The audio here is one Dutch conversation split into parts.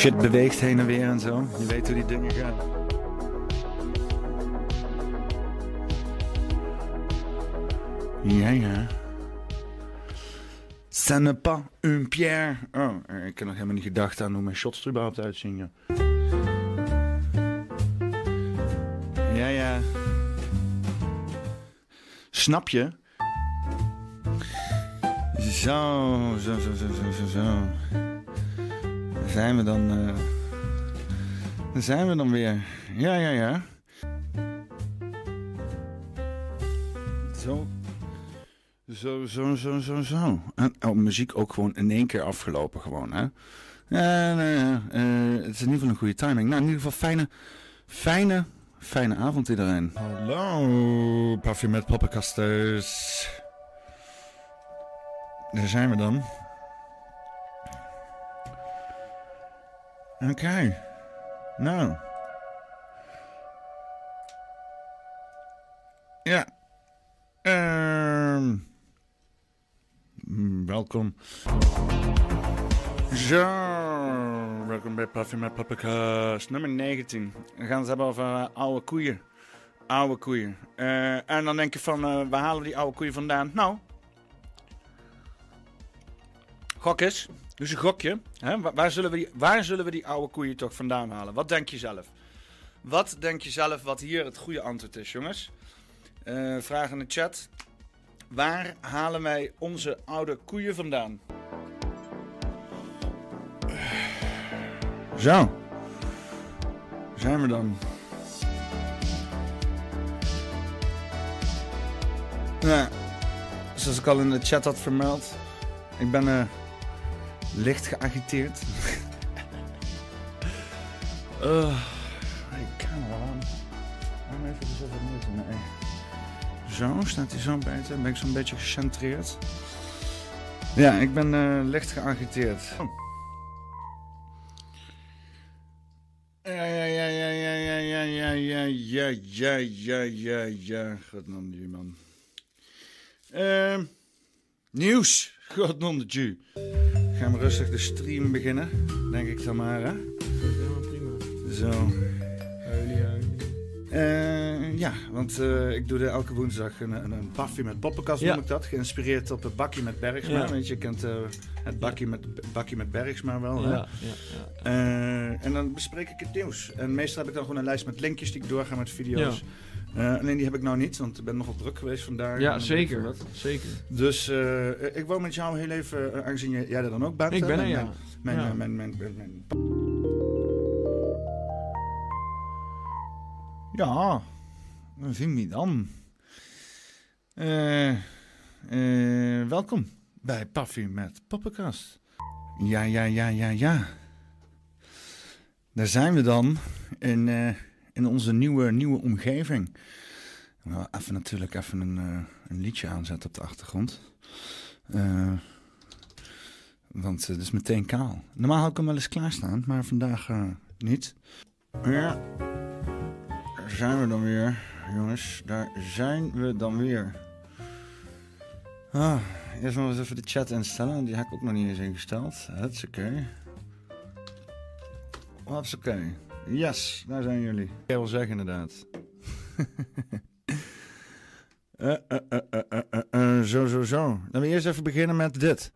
Shit beweegt heen en weer en zo. Je weet hoe die dingen gaan. Ja, ja. Ce n'est pas une pierre. Oh, ik heb nog helemaal niet gedacht aan hoe mijn shots er überhaupt uitzien. Ja, ja. ja. Snap je? Zo, zo, zo, zo, zo, zo. Zijn we dan. Uh... Daar zijn we dan weer. Ja, ja, ja. Zo. Zo, zo, zo, zo, zo. En oh, muziek ook gewoon in één keer afgelopen gewoon, hè. Ja, nou ja, uh, het is in ieder geval een goede timing. Nou, in ieder geval fijne, fijne, fijne avond iedereen. Hallo, Parfum met poppenkasters. Daar zijn we dan. Okay. Nou. Ja. Ehm... welkom. Zo. Welkom bij Puffy met Paprika's. Nummer 19. We gaan het hebben over uh, oude koeien. Oude koeien. Uh, en dan denk je van, uh, waar halen we die oude koeien vandaan? Nou, Gok eens. Dus een gokje. Hè? Waar, zullen we die, waar zullen we die oude koeien toch vandaan halen? Wat denk je zelf? Wat denk je zelf wat hier het goede antwoord is, jongens? Uh, vraag in de chat. Waar halen wij onze oude koeien vandaan? Zo. Zijn we dan? Ja, zoals ik al in de chat had vermeld. Ik ben... Uh, licht geagiteerd. uh, ik kan wel aan. even dus even moeten. Nee. Zo, staat hij zo beter? Ben ik zo'n beetje gecentreerd? Ja, ik ben uh, licht geagiteerd. Oh. Ja, ja, ja, ja, ja, ja, ja, ja, ja, ja, ja, ja, ja, ja. God die man. Uh, nieuws. God non Gaan we rustig de stream beginnen, denk ik dan maar, hè? Helemaal prima. Zo. Huilie, uh, ja, want uh, ik doe er elke woensdag een, een, een met poppenkast, ja. noem ik dat. Geïnspireerd op het bakkie met Bergsma. Ja. Weet je, je kent uh, het bakkie, ja. met, bakkie met Bergsma wel, hè? Ja, ja, en dan bespreek ik het nieuws. En meestal heb ik dan gewoon een lijst met linkjes die ik doorga met video's. Uh, alleen die heb ik nou niet, want ik ben nogal druk geweest vandaag. Ja, zeker. Zeker. Dus uh, ik wou met jou heel even, uh, aangezien jij er dan ook bent. Ik ben er, ja. Mijn, ja. Mijn, mijn, mijn, mijn, Ja, dan zien we dan. welkom bij Paffy met Poppenkast. Ja, ja, ja, ja, ja. Daar zijn we dan in in onze nieuwe, nieuwe omgeving. Nou, even natuurlijk even een, uh, een liedje aanzetten op de achtergrond. Uh, want het is meteen kaal. Normaal had ik hem wel eens klaarstaan, maar vandaag uh, niet. Ja, daar zijn we dan weer, jongens. Daar zijn we dan weer. Ah, eerst maar eens even de chat instellen. Die heb ik ook nog niet eens ingesteld. Dat is oké. Dat is oké. Yes, daar zijn jullie. Ik wil zeggen inderdaad. uh, uh, zo, zo, zo. Laten we eerst even beginnen met dit.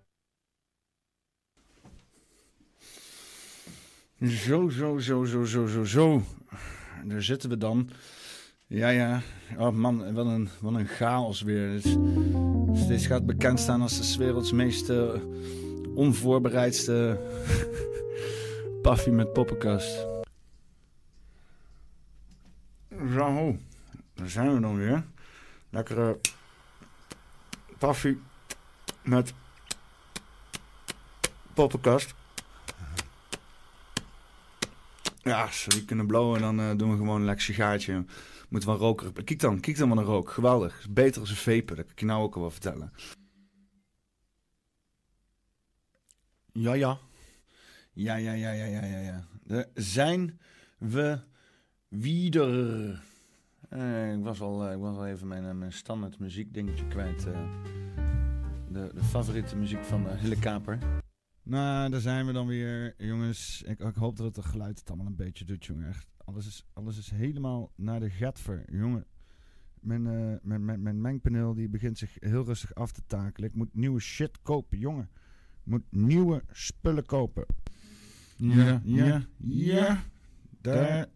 Zo, zo, zo, zo, zo, zo, zo. Daar zitten we dan. Ja, ja. Oh man, wat een, wat een chaos weer. Dit, gaat bekend staan als de werelds meest onvoorbereidste paffie met poppenkast. Zo, daar zijn we dan weer. Lekkere koffie met poppenkast. Ja, als we die kunnen blowen, dan uh, doen we gewoon een lekker sigaartje. Moet wel roken. Kijk dan, kijk dan maar naar rook. Geweldig. Is beter als een vapen, dat kan ik je nou ook al wel vertellen. Ja, ja. Ja, ja, ja, ja, ja, ja, ja. Daar zijn we Wieder. Uh, ik, was al, uh, ik was al even mijn, uh, mijn standaard muziekdingetje kwijt. de, de favoriete muziek van Hille Kaper. Nou, daar zijn we dan weer, jongens. Ik, ik hoop dat het geluid het allemaal een beetje doet, jongen. Echt, alles is, alles is helemaal naar de getver, jongen. Mijn, mijn, mijn, mijn mengpaneel die begint zich heel rustig af te takelen. Ik moet nieuwe shit kopen, jongen. Ik moet nieuwe spullen kopen. Ja, ja, ja. Daar,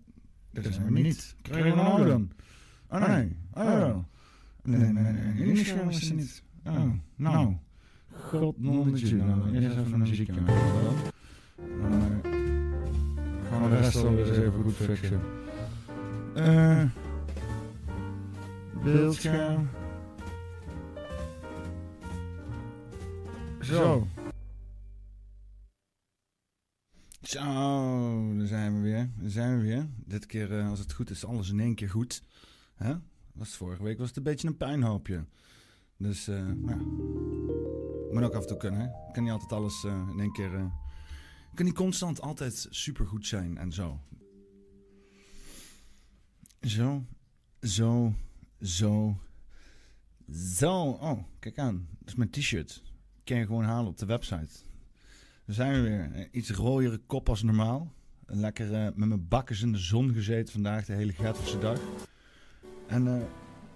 daar zijn we niet. Krijgen we nou dan? Oh nee, oh Nee, nee, nee, was niet. Oh, nou. God, nonnetje. Nou, eerst even een muziekje aan. Dan gaan we de rest alweer eens even goed fixen. Eh... Beeldscherm. Zo. Zo, daar zijn we weer. Daar zijn we weer. Dit keer, uh, als het goed is, alles in één keer goed. Was vorige week was het een beetje een puinhoopje. Dus, uh, nou, moet ook af en toe kunnen. Hè? Kan niet altijd alles uh, in één keer. Uh, kan niet constant altijd supergoed zijn en zo. Zo, zo, zo, zo. Oh, kijk aan. Dat is mijn t-shirt. Kan je gewoon halen op de website. Dan zijn we weer. Iets rooiere kop als normaal. Lekker uh, met mijn bakkers in de zon gezeten vandaag, de hele Gatverse dag. En uh,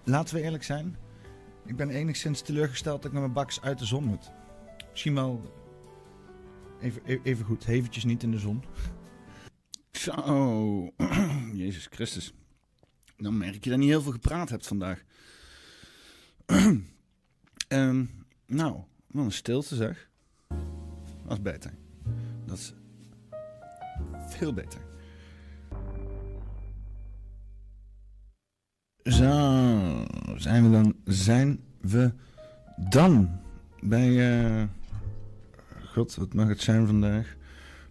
laten we eerlijk zijn. Ik ben enigszins teleurgesteld dat ik met mijn bakkers uit de zon moet. Misschien wel even, e-, even goed, eventjes niet in de zon. Zo, Jezus Christus. Dan merk je dat je niet heel veel gepraat hebt vandaag. um, nou, wat een stilte zeg. Dat is beter. Dat is veel beter. Zo, zijn we dan? Zijn we dan bij. Uh, God, wat mag het zijn vandaag?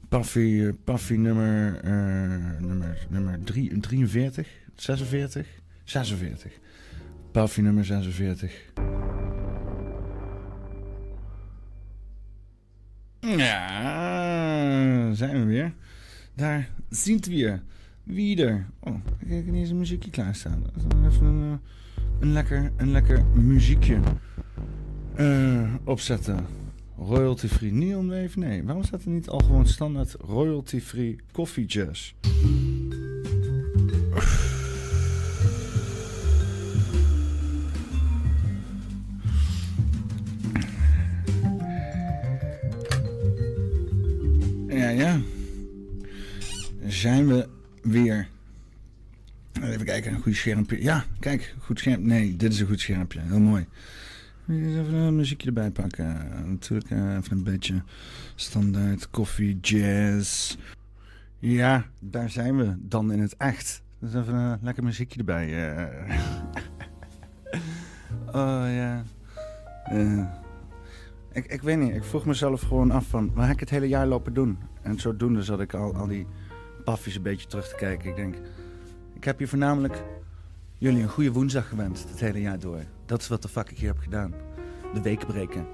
Paffy, Paffy nummer, uh, nummer, nummer 3, 43, 46, 46. Paffy nummer 46. Ja, zijn we weer. Daar zien we weer. Wie er? Oh, ik heb niet eens een muziekje klaarstaan. Even een, een, lekker, een lekker muziekje uh, opzetten. Royalty free neon wave? Nee, waarom staat er niet al gewoon standaard royalty free coffee jazz? Schermpje. Ja, kijk, goed schermpje. Nee, dit is een goed schermpje. Heel mooi. Even een muziekje erbij pakken. Natuurlijk eh, even een beetje standaard koffie, jazz. Ja, daar zijn we dan in het echt. Dus even een lekker muziekje erbij. Uh. oh ja. Ik, ik weet niet, ik vroeg mezelf gewoon af van, waar heb ik het hele jaar lopen doen? En zodoende zat ik al, al die paffies een beetje terug te kijken. Ik denk, ik heb hier voornamelijk jullie een goede woensdag gewenst het hele jaar door. Dat is wat de fuck ik hier heb gedaan. De week breken.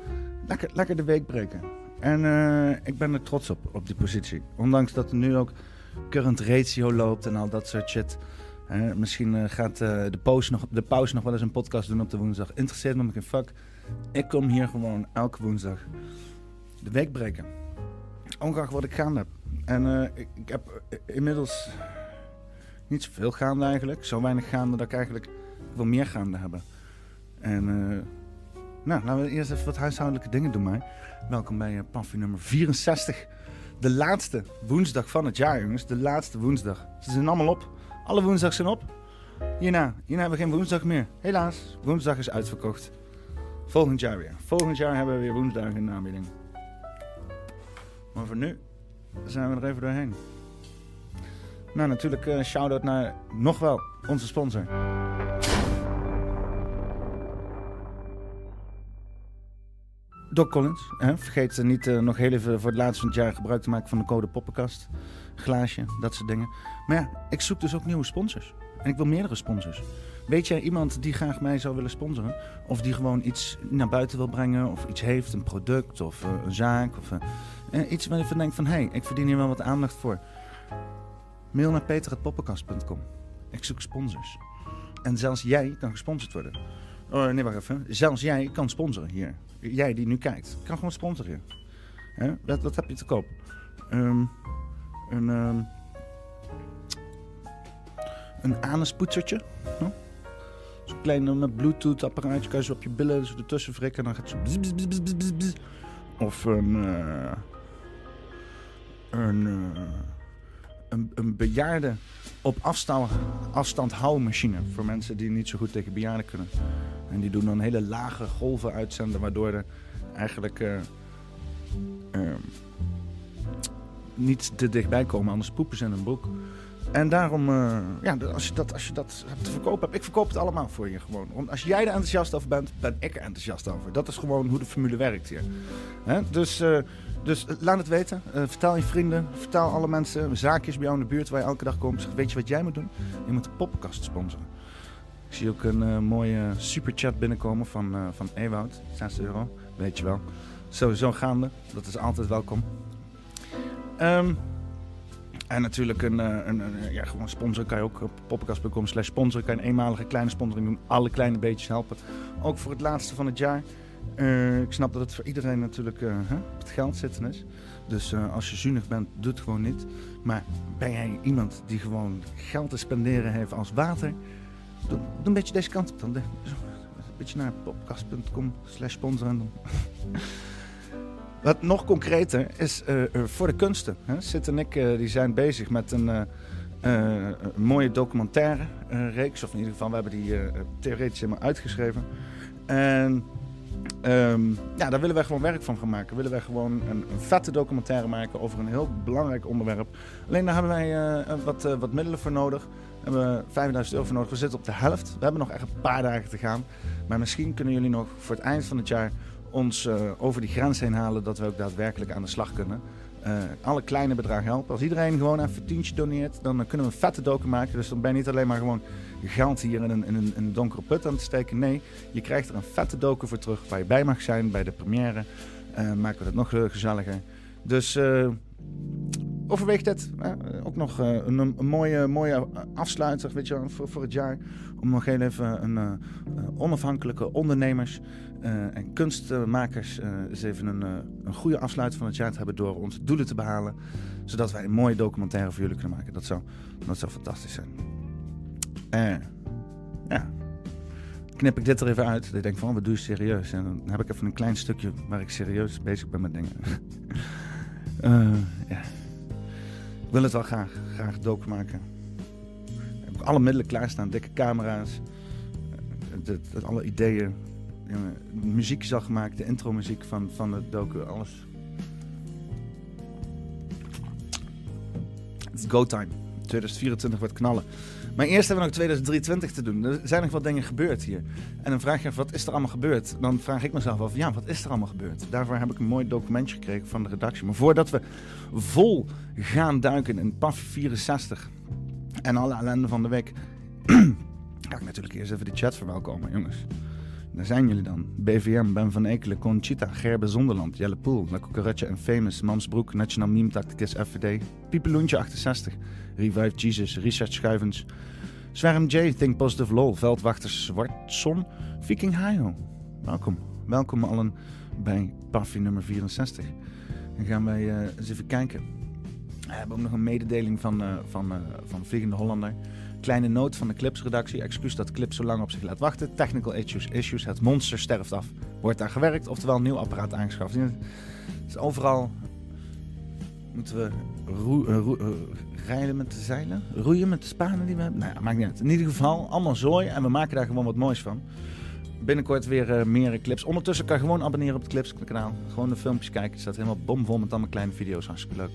Lekker, lekker de week breken. En uh, ik ben er trots op, op die positie. Ondanks dat er nu ook current ratio loopt en al dat soort shit. Misschien uh, gaat de, pauze nog, de pauze nog wel eens een podcast doen op de woensdag. Interesseert me geen fuck. Ik kom hier gewoon elke woensdag de week breken. Ongeacht wat ik gaande heb. En ik, heb inmiddels niet zoveel gaande eigenlijk. Zo weinig gaande dat ik eigenlijk wil meer gaande hebben. En nou, laten we eerst even wat huishoudelijke dingen doen, maar. Welkom bij uh, nummer 64. De laatste woensdag van het jaar, jongens. De laatste woensdag. Ze zijn allemaal op. Alle woensdags zijn op. Hierna, hierna hebben we geen woensdag meer. Helaas, woensdag is uitverkocht. Volgend jaar weer. Volgend jaar hebben we weer woensdagen in de aanbieding. Maar voor nu zijn we er even doorheen. Nou, natuurlijk uh, shout-out naar nog wel onze sponsor. Doc Collins. Hè? Vergeet niet uh, nog heel even voor het laatste van het jaar gebruik te maken van de code Poppenkast. Glaasje, dat soort dingen. Maar ja, ik zoek dus ook nieuwe sponsors. En ik wil meerdere sponsors. Weet jij iemand die graag mij zou willen sponsoren? Of die gewoon iets naar buiten wil brengen? Of iets heeft, een product of een zaak? Of iets waar je van denkt van... hé, hey, ik verdien hier wel wat aandacht voor. Mail naar peter.poppenkast.com. Ik zoek sponsors. En zelfs jij kan gesponsord worden. Oh, nee, wacht even. Zelfs jij kan sponsoren hier. Jij die nu kijkt, kan gewoon sponsoren. Hè? Wat, wat heb je te koop? Ehm, een, ehm, een anuspoetsertje. Huh? Zo'n klein eh, met bluetooth apparaatje. Kan je zo op je billen zo ertussen frikken. En dan gaat het zo... bzz, bzz. Of een... eh, een, eh, een, een bejaarde op afstand, afstand houdmachine. Voor mensen die niet zo goed tegen bejaarden kunnen. En die doen dan hele lage golven uitzenden. Waardoor er eigenlijk... ehm, niet te dichtbij komen, anders poepen ze in een broek. En daarom, eh, ja, als je, dat, als je dat te verkopen hebt, ik verkoop het allemaal voor je gewoon. Want als jij er enthousiast over bent, ben ik er enthousiast over. Dat is gewoon hoe de formule werkt hier. Hè? Dus, eh, dus eh, laat het weten. Eh, vertel je vrienden, vertel alle mensen, zaakjes bij jou in de buurt waar je elke dag komt. Weet je wat jij moet doen? Je moet de poppenkast sponsoren. Ik zie ook een eh, mooie superchat binnenkomen van, eh van Ewoud, 6 euro, weet je wel. Sowieso gaande, dat is altijd welkom. Ehm, en natuurlijk een, een, een, ja, gewoon sponsor kan je ook op poppenkast.com slash sponsor. Kan je een eenmalige kleine sponsoring doen. Alle kleine beetjes helpen. Ook voor het laatste van het jaar. Eh, ik snap dat het voor iedereen natuurlijk eh, op het geld zitten is. Dus eh, als je zuinig bent, doe het gewoon niet. Maar ben jij iemand die gewoon geld te spenderen heeft als water? Doe, een beetje deze kant op dan. Een beetje naar poppenkast.com slash sponsor. en dan- Wat nog concreter is voor de kunsten. Hè. Sid en ik die zijn bezig met een, een mooie documentaire reeks. Of in ieder geval, we hebben die theoretisch helemaal uitgeschreven. En ehm, ja, daar willen wij gewoon werk van gaan maken. Willen wij gewoon een, een vette documentaire maken over een heel belangrijk onderwerp. Alleen daar hebben wij eh, eh, wat, eh, wat middelen voor nodig. We hebben 5000 euro voor nodig. We zitten op de helft. We hebben nog echt een paar dagen te gaan. Maar misschien kunnen jullie nog voor het eind van het jaar ons over die grens heen halen dat we ook daadwerkelijk aan de slag kunnen. Alle kleine bedragen helpen. Als iedereen gewoon even een tientje doneert, dan kunnen we een vette docu maken. Dus dan ben je niet alleen maar gewoon geld hier in een, in, een, een donkere put aan te steken. Nee, je krijgt er een vette docu voor terug waar je bij mag zijn bij de première. Eh, maken we het nog gezelliger. Dus eh, overweeg dit. Ook nog eh, een, een mooie, mooie afsluiter weet je, voor, voor het jaar. Om nog heel even een onafhankelijke ondernemers en kunstmakers eens even een, een goede afsluiting van het jaar te hebben door onze doelen te behalen. Zodat wij een mooie documentaire voor jullie kunnen maken. Dat zou, dat zou fantastisch zijn. Eh, ja. Knip ik dit er even uit. Dat ik denk van, wat doe je serieus? En dan heb ik even een klein stukje waar ik serieus bezig ben met dingen. Eh, ja. Ik wil het wel graag, graag docu maken. Ik heb alle middelen klaarstaan, dikke camera's, eh, alle ideeën. De muziek al gemaakt, de intro-muziek van, van het docu, alles. Is go time. 2024 wordt knallen. Maar eerst hebben we nog 2023 te doen. Er zijn nog wat dingen gebeurd hier. En dan vraag je af, wat is er allemaal gebeurd? Dan vraag ik mezelf af, ja, wat is er allemaal gebeurd? Daarvoor heb ik een mooi documentje gekregen van de redactie. Maar voordat we vol gaan duiken in PAF 64 en alle ellende van de week, ga ik natuurlijk eerst even de chat verwelkomen, jongens. Daar zijn jullie dan. BVM, Ben van Ekelen, Conchita, Gerbe Zonderland, Jelle Poel, La en Famous, Mamsbroek, National Meme Tacticus, FVD, Piepeloentje 68, Revive Jesus, Richard Schuivens, Zwerm J, Think Positive LOL, Veldwachter Zwartson, Viking Hayo. Welkom. Welkom allen bij Paffy nummer 64. Dan gaan wij eh, eens even kijken. We hebben ook nog een mededeling van, eh, van, eh, van Vliegende Hollander. Kleine noot van de Clips-redactie. Excuus dat Clips zo lang op zich laat wachten. Technical issues, issues. Het monster sterft af. Wordt daar gewerkt, oftewel een nieuw apparaat aangeschaft. Dus overal moeten we roe, eh, roe- eh, rijden met de zeilen. Roeien met de spanen die we hebben. Nou ja, maakt niet uit. In ieder geval, allemaal zooi. En we maken daar gewoon wat moois van. Binnenkort weer eh, meer clips. Ondertussen kan je gewoon abonneren op het Clips kanaal. Gewoon de filmpjes kijken. Het staat helemaal bomvol met allemaal kleine video's. Hartstikke leuk.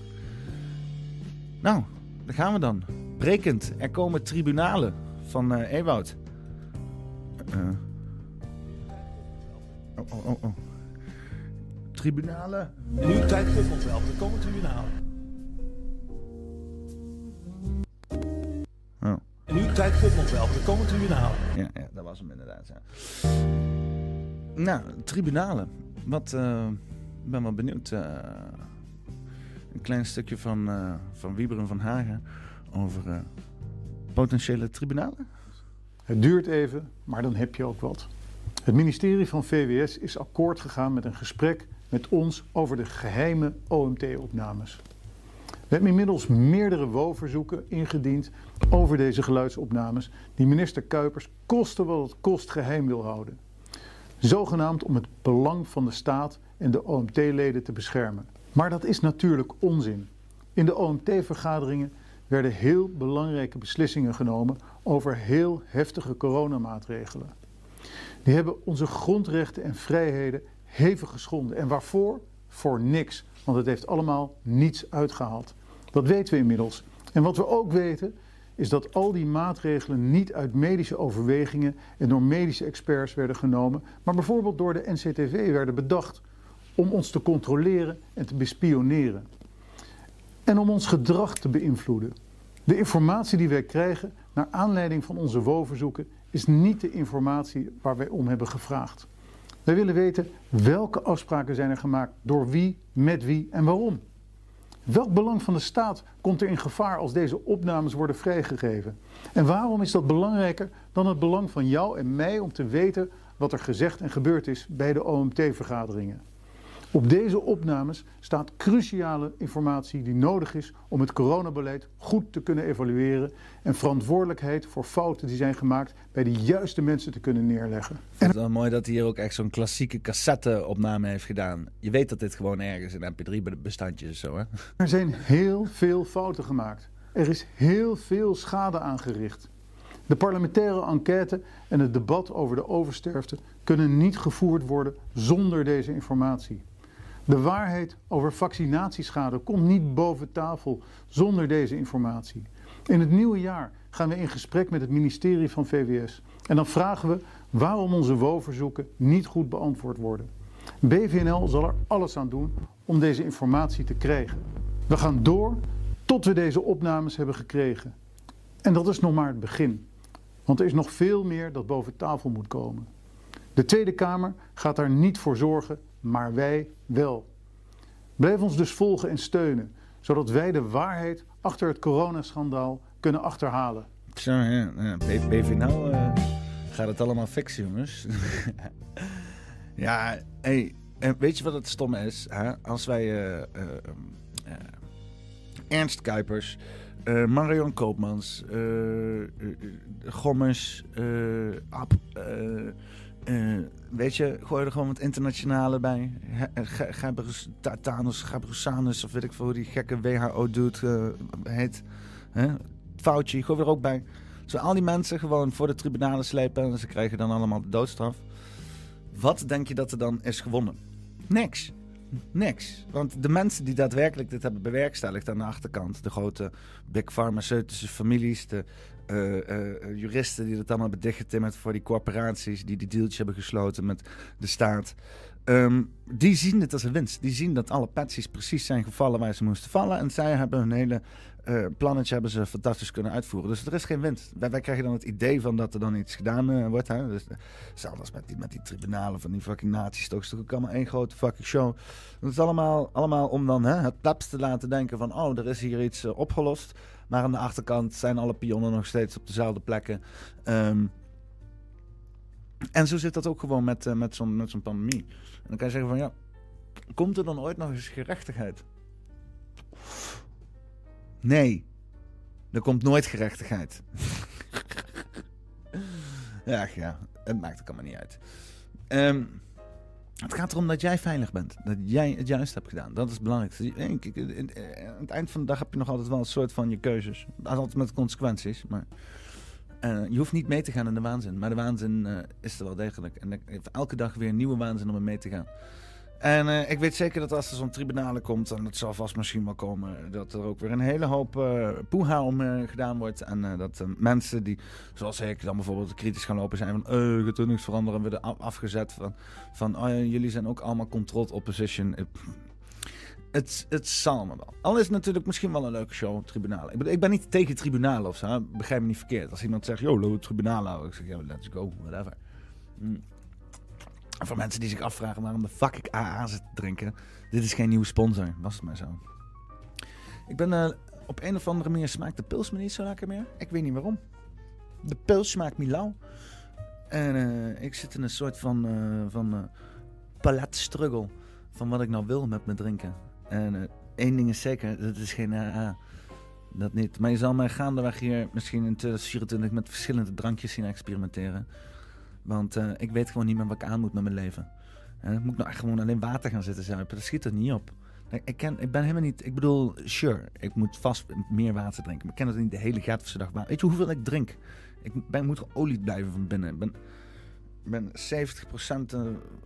Nou, daar gaan we dan. Brekend. Er komen tribunalen van eh Ewoud. Eh. oh, oh, oh, oh. Tribunalen. En nu tijd voor wel, er komen tribunalen. Oh. En nu tijd voor wel, er komen tribunalen. Ja, ja, dat was hem inderdaad. Ja. Nou, tribunalen. Wat, eh, ben wel benieuwd. een klein stukje van, eh van Wieberen van Hagen over eh, potentiële tribunalen. Het duurt even, maar dan heb je ook wat. Het ministerie van VWS is akkoord gegaan met een gesprek met ons over de geheime OMT-opnames. We hebben inmiddels meerdere WO-verzoeken ingediend over deze geluidsopnames die minister Kuipers koste wat het kost geheim wil houden. Zogenaamd om het belang van de staat en de OMT-leden te beschermen. Maar dat is natuurlijk onzin. In de OMT-vergaderingen werden heel belangrijke beslissingen genomen over heel heftige coronamaatregelen. Die hebben onze grondrechten en vrijheden hevig geschonden. En waarvoor? Voor niks. Want het heeft allemaal niets uitgehaald. Dat weten we inmiddels. En wat we ook weten is dat al die maatregelen niet uit medische overwegingen en door medische experts werden genomen, maar bijvoorbeeld door de NCTV werden bedacht om ons te controleren en te bespioneren. En om ons gedrag te beïnvloeden. De informatie die wij krijgen naar aanleiding van onze WO-verzoeken is niet de informatie waar wij om hebben gevraagd. Wij willen weten welke afspraken zijn er gemaakt, door wie, met wie en waarom. Welk belang van de staat komt er in gevaar als deze opnames worden vrijgegeven? En waarom is dat belangrijker dan het belang van jou en mij om te weten wat er gezegd en gebeurd is bij de OMT-vergaderingen? Op deze opnames staat cruciale informatie die nodig is om het coronabeleid goed te kunnen evalueren en verantwoordelijkheid voor fouten die zijn gemaakt bij de juiste mensen te kunnen neerleggen. Vind het wel mooi dat hij hier ook echt zo'n klassieke cassette-opname heeft gedaan. Je weet dat dit gewoon ergens in mp3-bestandjes is zo, hè? Er zijn heel veel fouten gemaakt. Er is heel veel schade aangericht. De parlementaire enquête en het debat over de oversterfte kunnen niet gevoerd worden zonder deze informatie. De waarheid over vaccinatieschade komt niet boven tafel zonder deze informatie. In het nieuwe jaar gaan we in gesprek met het ministerie van VWS. En dan vragen we waarom onze WO-verzoeken niet goed beantwoord worden. BVNL zal er alles aan doen om deze informatie te krijgen. We gaan door tot we deze opnames hebben gekregen. En dat is nog maar het begin. Want er is nog veel meer dat boven tafel moet komen. De Tweede Kamer gaat daar niet voor zorgen, maar wij wel. Blijf ons dus volgen en steunen, zodat wij de waarheid achter het coronaschandaal kunnen achterhalen. Zo, ja. nou eh, gaat het allemaal fixen, jongens. ja, hey, en weet je wat het stomme is? Hè? Als wij eh, eh, eh, Ernst Kuipers, eh, Marion Koopmans, eh, eh, Gommers, eh, Ab, eh, eh, weet je, gooi er gewoon wat internationale bij. Ge- Gabrus- Ta- Thanos, Gabrusanus, of weet ik veel hoe die gekke WHO-dude heet. Hè? Gooi er ook bij. Zo al die mensen gewoon voor de tribunalen slepen en ze krijgen dan allemaal de doodstraf. Wat denk je dat er dan is gewonnen? Niks. Niks. Want de mensen die daadwerkelijk dit hebben bewerkstelligd aan de achterkant, de grote big farmaceutische families, de eh, eh, juristen die het allemaal hebben dichtgetimmerd voor die corporaties die die dealtje hebben gesloten met de staat, ehm, die zien het als een winst. Die zien dat alle patsies precies zijn gevallen waar ze moesten vallen en zij hebben hun hele eh, plannetje hebben ze fantastisch kunnen uitvoeren. Dus er is geen winst. Wij, wij krijgen dan het idee van dat er dan iets gedaan eh, wordt. Hè? Dus, eh, als met die, met die tribunalen van die fucking nazi's. Toch is toch ook allemaal één grote fucking show. Dat is allemaal, allemaal om dan hè, het plebs te laten denken van... oh, er is hier iets eh, opgelost. Maar aan de achterkant zijn alle pionnen nog steeds op dezelfde plekken. Ehm, en zo zit dat ook gewoon met, met zo'n met zo'n pandemie. En dan kan je zeggen van ja, komt er dan ooit nog eens gerechtigheid? Nee, er komt nooit gerechtigheid. ja, ja, het maakt ook allemaal niet uit. Ehm, het gaat erom dat jij veilig bent. Dat jij het juist hebt gedaan. Dat is het belangrijkste. Aan het eind van de dag heb je nog altijd wel een soort van je keuzes. Dat altijd met consequenties. Maar eh, je hoeft niet mee te gaan in de waanzin. Maar de waanzin eh, is er wel degelijk. En elke dag weer nieuwe waanzin om mee te gaan. En eh, ik weet zeker dat als er zo'n tribunale komt, en dat zal vast misschien wel komen, dat er ook weer een hele hoop eh poeha om eh, gedaan wordt. En dat mensen die, zoals ik, dan bijvoorbeeld kritisch gaan lopen zijn van, eh, je gaat er niks veranderen, worden af- afgezet van, van oh, jullie zijn ook allemaal controlled opposition. Het, het zal me wel. Al is het natuurlijk misschien wel een leuke show, tribunalen. Ik, bedoel, ik ben niet tegen tribunalen of zo, begrijp me niet verkeerd. Als iemand zegt, yo, tribunalen. Ik zeg, ja, let's go, whatever. Mm. Voor mensen die zich afvragen waarom de fuck ik AA zit te drinken. Dit is geen nieuwe sponsor, was het maar zo. Ik ben eh, op een of andere manier smaakt de pils me niet zo lekker meer. Ik weet niet waarom. De pils smaakt me lauw. En eh, ik zit in een soort van, eh van paletstruggle. van wat ik nou wil met mijn drinken. En één ding is zeker, dat is geen AA. Dat niet. Maar je zal mij gaandeweg hier misschien in 2024 met verschillende drankjes zien experimenteren. Want eh, ik weet gewoon niet meer wat ik aan moet met mijn leven. En moet nou echt gewoon alleen water gaan zitten zuipen? Dat schiet er niet op. Ik, ken, ik ben helemaal niet... Ik bedoel, sure, ik moet vast meer water drinken. Maar ik ken het niet de hele Gatverse dag. Weet je hoeveel ik drink? Ik ben, moet geolied blijven van binnen. Ik ben, ben 70% eh,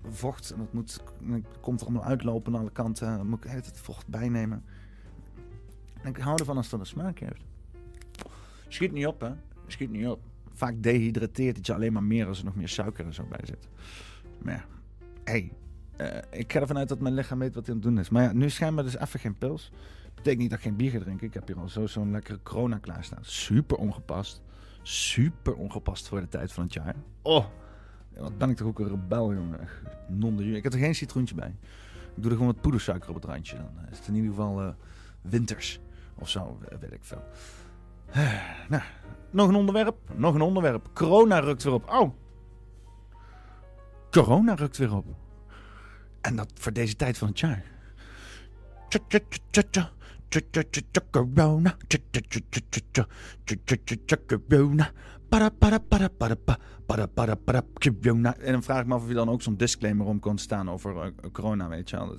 vocht. En dat moet, dat komt er allemaal uitlopen aan alle kanten. Dan moet ik het vocht bijnemen. En ik hou ervan als het een smaak heeft. Schiet niet op, hè. Schiet niet op. Vaak dehydrateert het je alleen maar meer als er nog meer suiker en zo bij zit. Maar ja, hey, uh, ik ga ervan uit dat mijn lichaam weet wat hij aan het doen is. Maar ja, nu schijnbaar dus even geen pils. Betekent niet dat ik geen bier ga drinken. Ik heb hier al zo zo'n lekkere corona klaarstaan. Super ongepast. Super ongepast voor de tijd van het jaar. Oh, wat ben ik toch ook een rebel, jongen. Non Ik heb er geen citroentje bij. Ik doe er gewoon wat poedersuiker op het randje. Dan is het in ieder geval uh, winters. Of zo, weet ik veel. nou, nog een onderwerp. Nog een onderwerp. Corona rukt weer op. Oh. Corona rukt weer op. En dat voor deze tijd van het jaar. Corona. En dan vraag ik me af of je dan ook zo'n disclaimer om kon staan over uh, corona, weet je wel.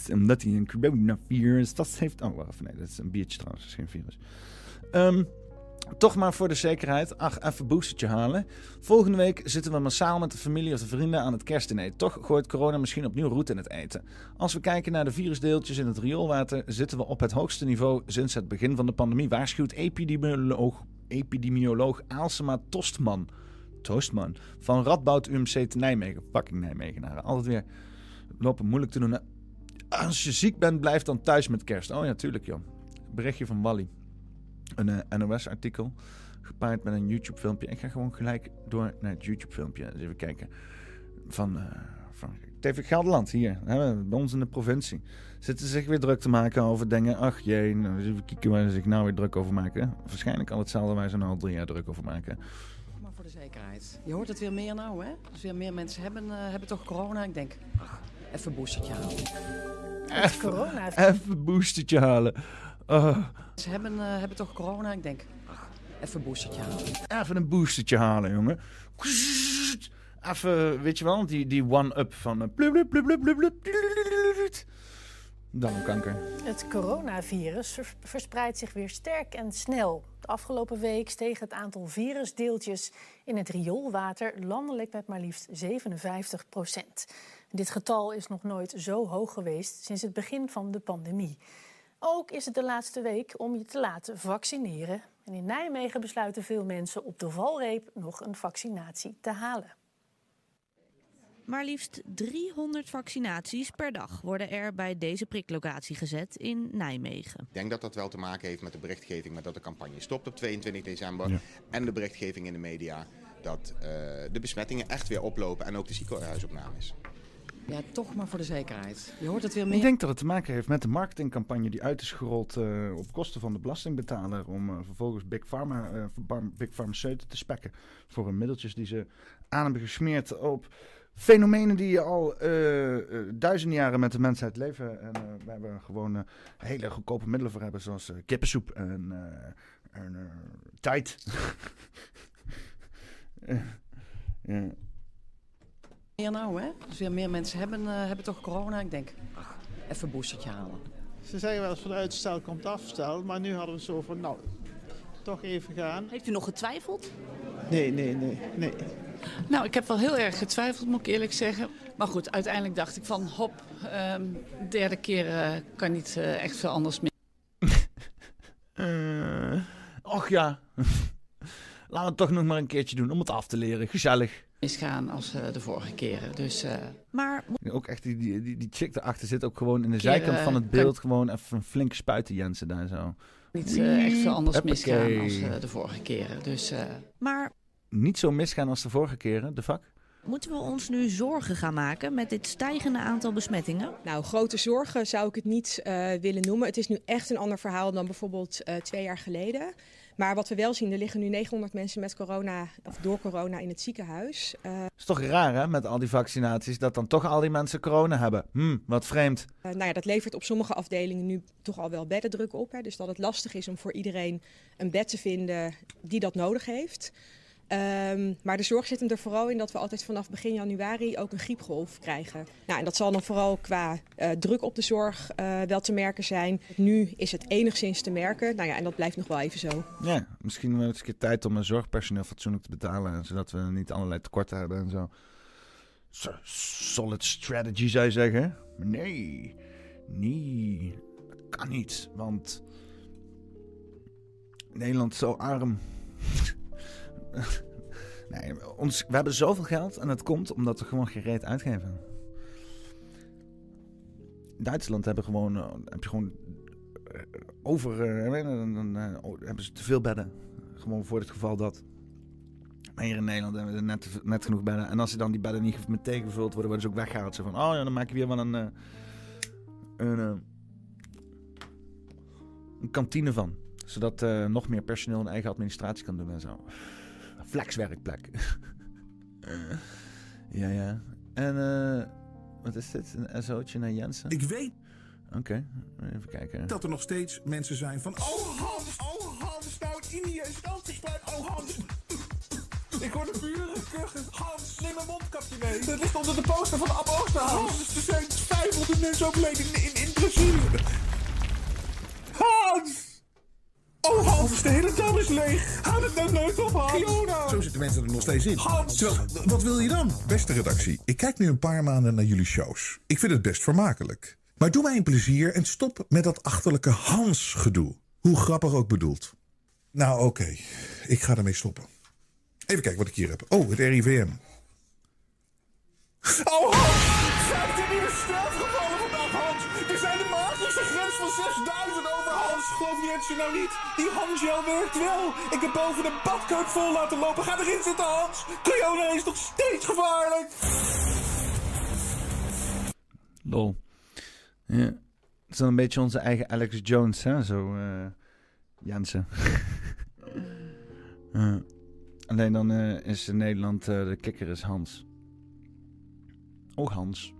Omdat hij een coronavirus dat heeft... Oh, wacht, nee, dat is een biertje trouwens, dat is geen virus. Um, toch maar voor de zekerheid, ach, even boostertje halen. Volgende week zitten we massaal met de familie of de vrienden aan het kerstdiner. Toch gooit corona misschien opnieuw roet in het eten. Als we kijken naar de virusdeeltjes in het rioolwater, zitten we op het hoogste niveau sinds het begin van de pandemie. Waarschuwt epidemioloog, epidemioloog Aalsema Tostman. Toastman van Radboud UMC te Nijmegen. Fucking Nijmegenaren. Altijd weer lopen moeilijk te doen. Als je ziek bent, blijf dan thuis met kerst. Oh ja, tuurlijk joh. Berichtje van Wally een uh, eh, NOS-artikel gepaard met een YouTube-filmpje. Ik ga gewoon gelijk door naar het YouTube-filmpje. Dus even kijken. Van, uh, van TV Gelderland, hier, hè, bij ons in de provincie. Zitten ze zich weer druk te maken over dingen. Ach jee, nou, even kijken waar ze zich nou weer druk over maken. Waarschijnlijk al hetzelfde waar ze nou al drie jaar druk over maken. Maar voor de zekerheid. Je hoort het weer meer nou, hè? Dus weer meer mensen hebben, uh, hebben toch corona. Ik denk, ach, even een boostertje halen. Even, corona. Even een boostertje halen. Uh. Ze hebben, uh, hebben toch corona? Ik denk, ach, even een boostertje halen. Even een boostertje halen, jongen. Even, weet je wel, die, die one-up van... Blub, blub, blub, Darmkanker. Het coronavirus verspreidt zich weer sterk en snel. De afgelopen week steeg het aantal virusdeeltjes in het rioolwater landelijk met maar liefst 57 procent. Dit getal is nog nooit zo hoog geweest sinds het begin van de pandemie. Ook is het de laatste week om je te laten vaccineren. En in Nijmegen besluiten veel mensen op de valreep nog een vaccinatie te halen. Maar liefst 300 vaccinaties per dag worden er bij deze priklocatie gezet in Nijmegen. Ik denk dat dat wel te maken heeft met de berichtgeving met dat de campagne stopt op 22 december. En de berichtgeving in de media dat uh, de besmettingen echt weer oplopen en ook de ziekenhuisopnames. Ja, toch maar voor de zekerheid. Je hoort het weer meer. Ik denk dat het te maken heeft met de marketingcampagne die uit is gerold uh, op kosten van de belastingbetaler. Om uh, vervolgens Big Pharma, uh, Big Pharmaceuten te spekken voor hun middeltjes die ze aan hebben gesmeerd op fenomenen die al duizenden jaren met de mensheid leven. En we hebben gewoon hele goedkope middelen voor hebben, zoals kippensoep en, en tijd. ja meer nou, hè? Dus weer meer mensen hebben, uh, hebben toch corona. Ik denk, ach, even een boostertje halen. Ze zeggen wel eens van uitstel komt afstel, maar nu hadden we zo van, nou, toch even gaan. Heeft u nog getwijfeld? Nee, nee, nee, nee. Nou, ik heb wel heel erg getwijfeld, moet ik eerlijk zeggen. Maar goed, uiteindelijk dacht ik van, hop, um, derde keer uh, kan niet uh, echt veel anders meer. och ja, laten we het toch nog maar een keertje doen om het af te leren. Gezellig misgaan als uh, de vorige keren. Dus, uh, maar... Ook echt, die, die, die, die chick erachter zit ook gewoon in de zijkant van het beeld gewoon even een flinke spuiten Jensen daar zo. Niet uh, echt veel anders misgaan als de vorige keren. Dus, maar... Niet zo misgaan als de vorige keren, de vak? Moeten we ons nu zorgen gaan maken met dit stijgende aantal besmettingen? Nou, grote zorgen zou ik het niet willen noemen. Het is nu echt een ander verhaal dan bijvoorbeeld twee jaar geleden. Maar wat we wel zien, er liggen nu 900 mensen met corona, of door corona in het ziekenhuis. Uh, is toch raar hè, met al die vaccinaties, dat dan toch al die mensen corona hebben. Hm, wat vreemd. Uh, nou ja, dat levert op sommige afdelingen nu toch al wel beddendruk op. Hè. Dus dat het lastig is om voor iedereen een bed te vinden die dat nodig heeft. Um, maar de zorg zit hem er vooral in dat we altijd vanaf begin januari ook een griepgolf krijgen. Nou, en dat zal dan vooral qua uh, druk op de zorg uh, wel te merken zijn. Nu is het enigszins te merken. Nou ja, en dat blijft nog wel even zo. Ja, misschien wel eens een keer tijd om een zorgpersoneel fatsoenlijk te betalen. Zodat we niet allerlei tekorten hebben en zo. Solid strategy zou je zeggen. Nee, nee, dat kan niet. Want Nederland is zo arm. nee, ons, we hebben zoveel geld en het komt omdat we gewoon geen reet uitgeven. Duitsland hebben gewoon, uh, heb je gewoon uh, over, uh, dan hebben ze te veel bedden. Gewoon voor het geval dat. Maar hier in Nederland hebben we net, net genoeg bedden. En als ze dan die bedden niet met tegengevuld worden, worden ze ook weggehaald. Zo van, oh ja, dan maak je weer wel een, een, een kantine van. Zodat nog meer personeel een eigen administratie kan doen en zo flexwerkplek. ja, ja. En uh, wat is dit? Een SO'tje naar Jensen? Ik weet... Oké, okay. even kijken. Dat er nog steeds mensen zijn van... Oh Hans, oh Hans, nou in Indië is het ook. Oh Hans. Ik hoor de buren kuchen. Hans, neem een mondkapje mee. Dat ligt onder de poster van Ab Oosterhuis. Er zijn 500 mensen overleden in, in, in Brazilië. Hans! Oh, Hans, de hele tuin is leeg. Houd het nou nooit op, Hans. Zo zitten mensen er nog steeds in. Hans. Terwijl, wat wil je dan? Beste redactie, ik kijk nu een paar maanden naar jullie shows. Ik vind het best vermakelijk. Maar doe mij een plezier en stop met dat achterlijke Hans-gedoe. Hoe grappig ook bedoeld. Nou, oké. Okay. Ik ga ermee stoppen. Even kijken wat ik hier heb. Oh, het RIVM. Oh, Hans! Zijn er nieuwe strafgevallen vandaag, Hans? Er zijn de magische grens van 6000 over, Hans. Geloof je nou niet? Die Hansgel werkt wel. Ik heb boven de badkuip vol laten lopen. Ga erin zitten, Hans. Corona is nog steeds gevaarlijk. Lol. Ja. Het is dan een beetje onze eigen Alex Jones, hè? Zo, Jensen. uh, alleen dan uh, is in Nederland de kikker is Hans. Oh, Hans.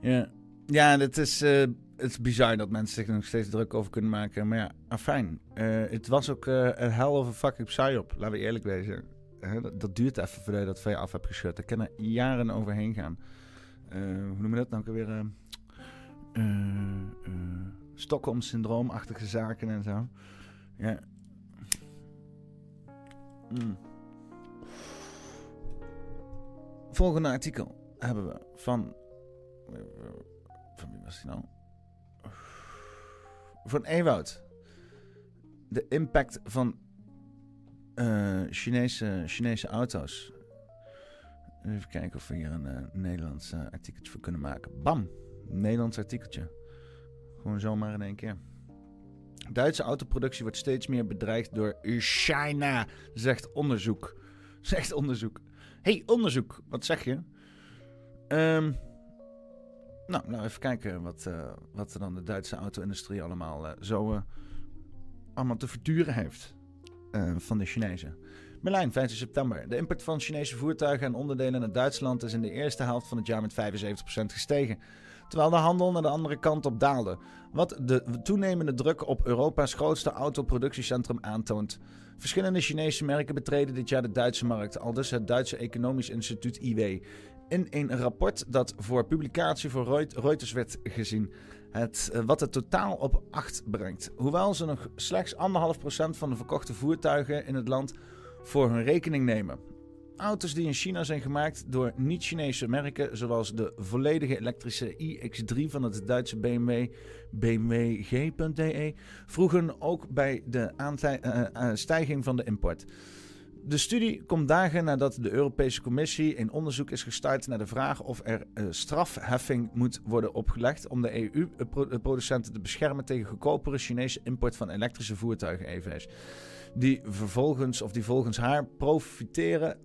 Ja, ja het, is, uh, het is bizar dat mensen zich er nog steeds druk over kunnen maken. Maar ja, afijn. Uh, het was ook uh, een hell of a fucking psyop, laten we eerlijk wezen. Dat, dat, duurt even voordat je dat van af hebt geschud. Daar kunnen jaren overheen gaan. hoe noemen we dat nou ook weer? Stockholm-syndroomachtige zaken en zo. Ja. Mm. Volgende artikel hebben we van. Van wie was die nou? Van Ewoud. De impact van uh, Chinese, Chinese auto's. Even kijken of we hier een uh, Nederlands uh, artikeltje voor kunnen maken. Bam! Nederlands artikeltje. Gewoon zomaar in één keer. Duitse autoproductie wordt steeds meer bedreigd door China, zegt onderzoek. Zegt onderzoek hey, onderzoek, wat zeg je? Um, nou, nou, even kijken wat, uh, wat dan de Duitse auto-industrie allemaal uh, zo uh, allemaal te verduren heeft van de Chinezen. Berlijn, 15 september. De import van Chinese voertuigen en onderdelen naar Duitsland is in de eerste helft van het jaar met 75% gestegen. Terwijl de handel naar de andere kant op daalde. Wat de toenemende druk op Europa's grootste autoproductiecentrum aantoont. Verschillende Chinese merken betreden dit jaar de Duitse markt, al dus het Duitse Economisch Instituut IW. In een rapport dat voor publicatie voor Reuters werd gezien, het, eh, wat het totaal op 8 brengt. Hoewel ze nog slechts 1,5% van de verkochte voertuigen in het land voor hun rekening nemen. Auto's die in China zijn gemaakt door niet-Chinese merken, zoals de volledige elektrische iX3 van het Duitse BMW, bmwg.de, vroegen ook bij de uh, stijging van de import. De studie komt dagen nadat de Europese Commissie een onderzoek is gestart naar de vraag of er uh, strafheffing moet worden opgelegd om de EU-producenten te beschermen tegen goedkopere Chinese import van elektrische voertuigen EV's die vervolgens, of die volgens haar profiteren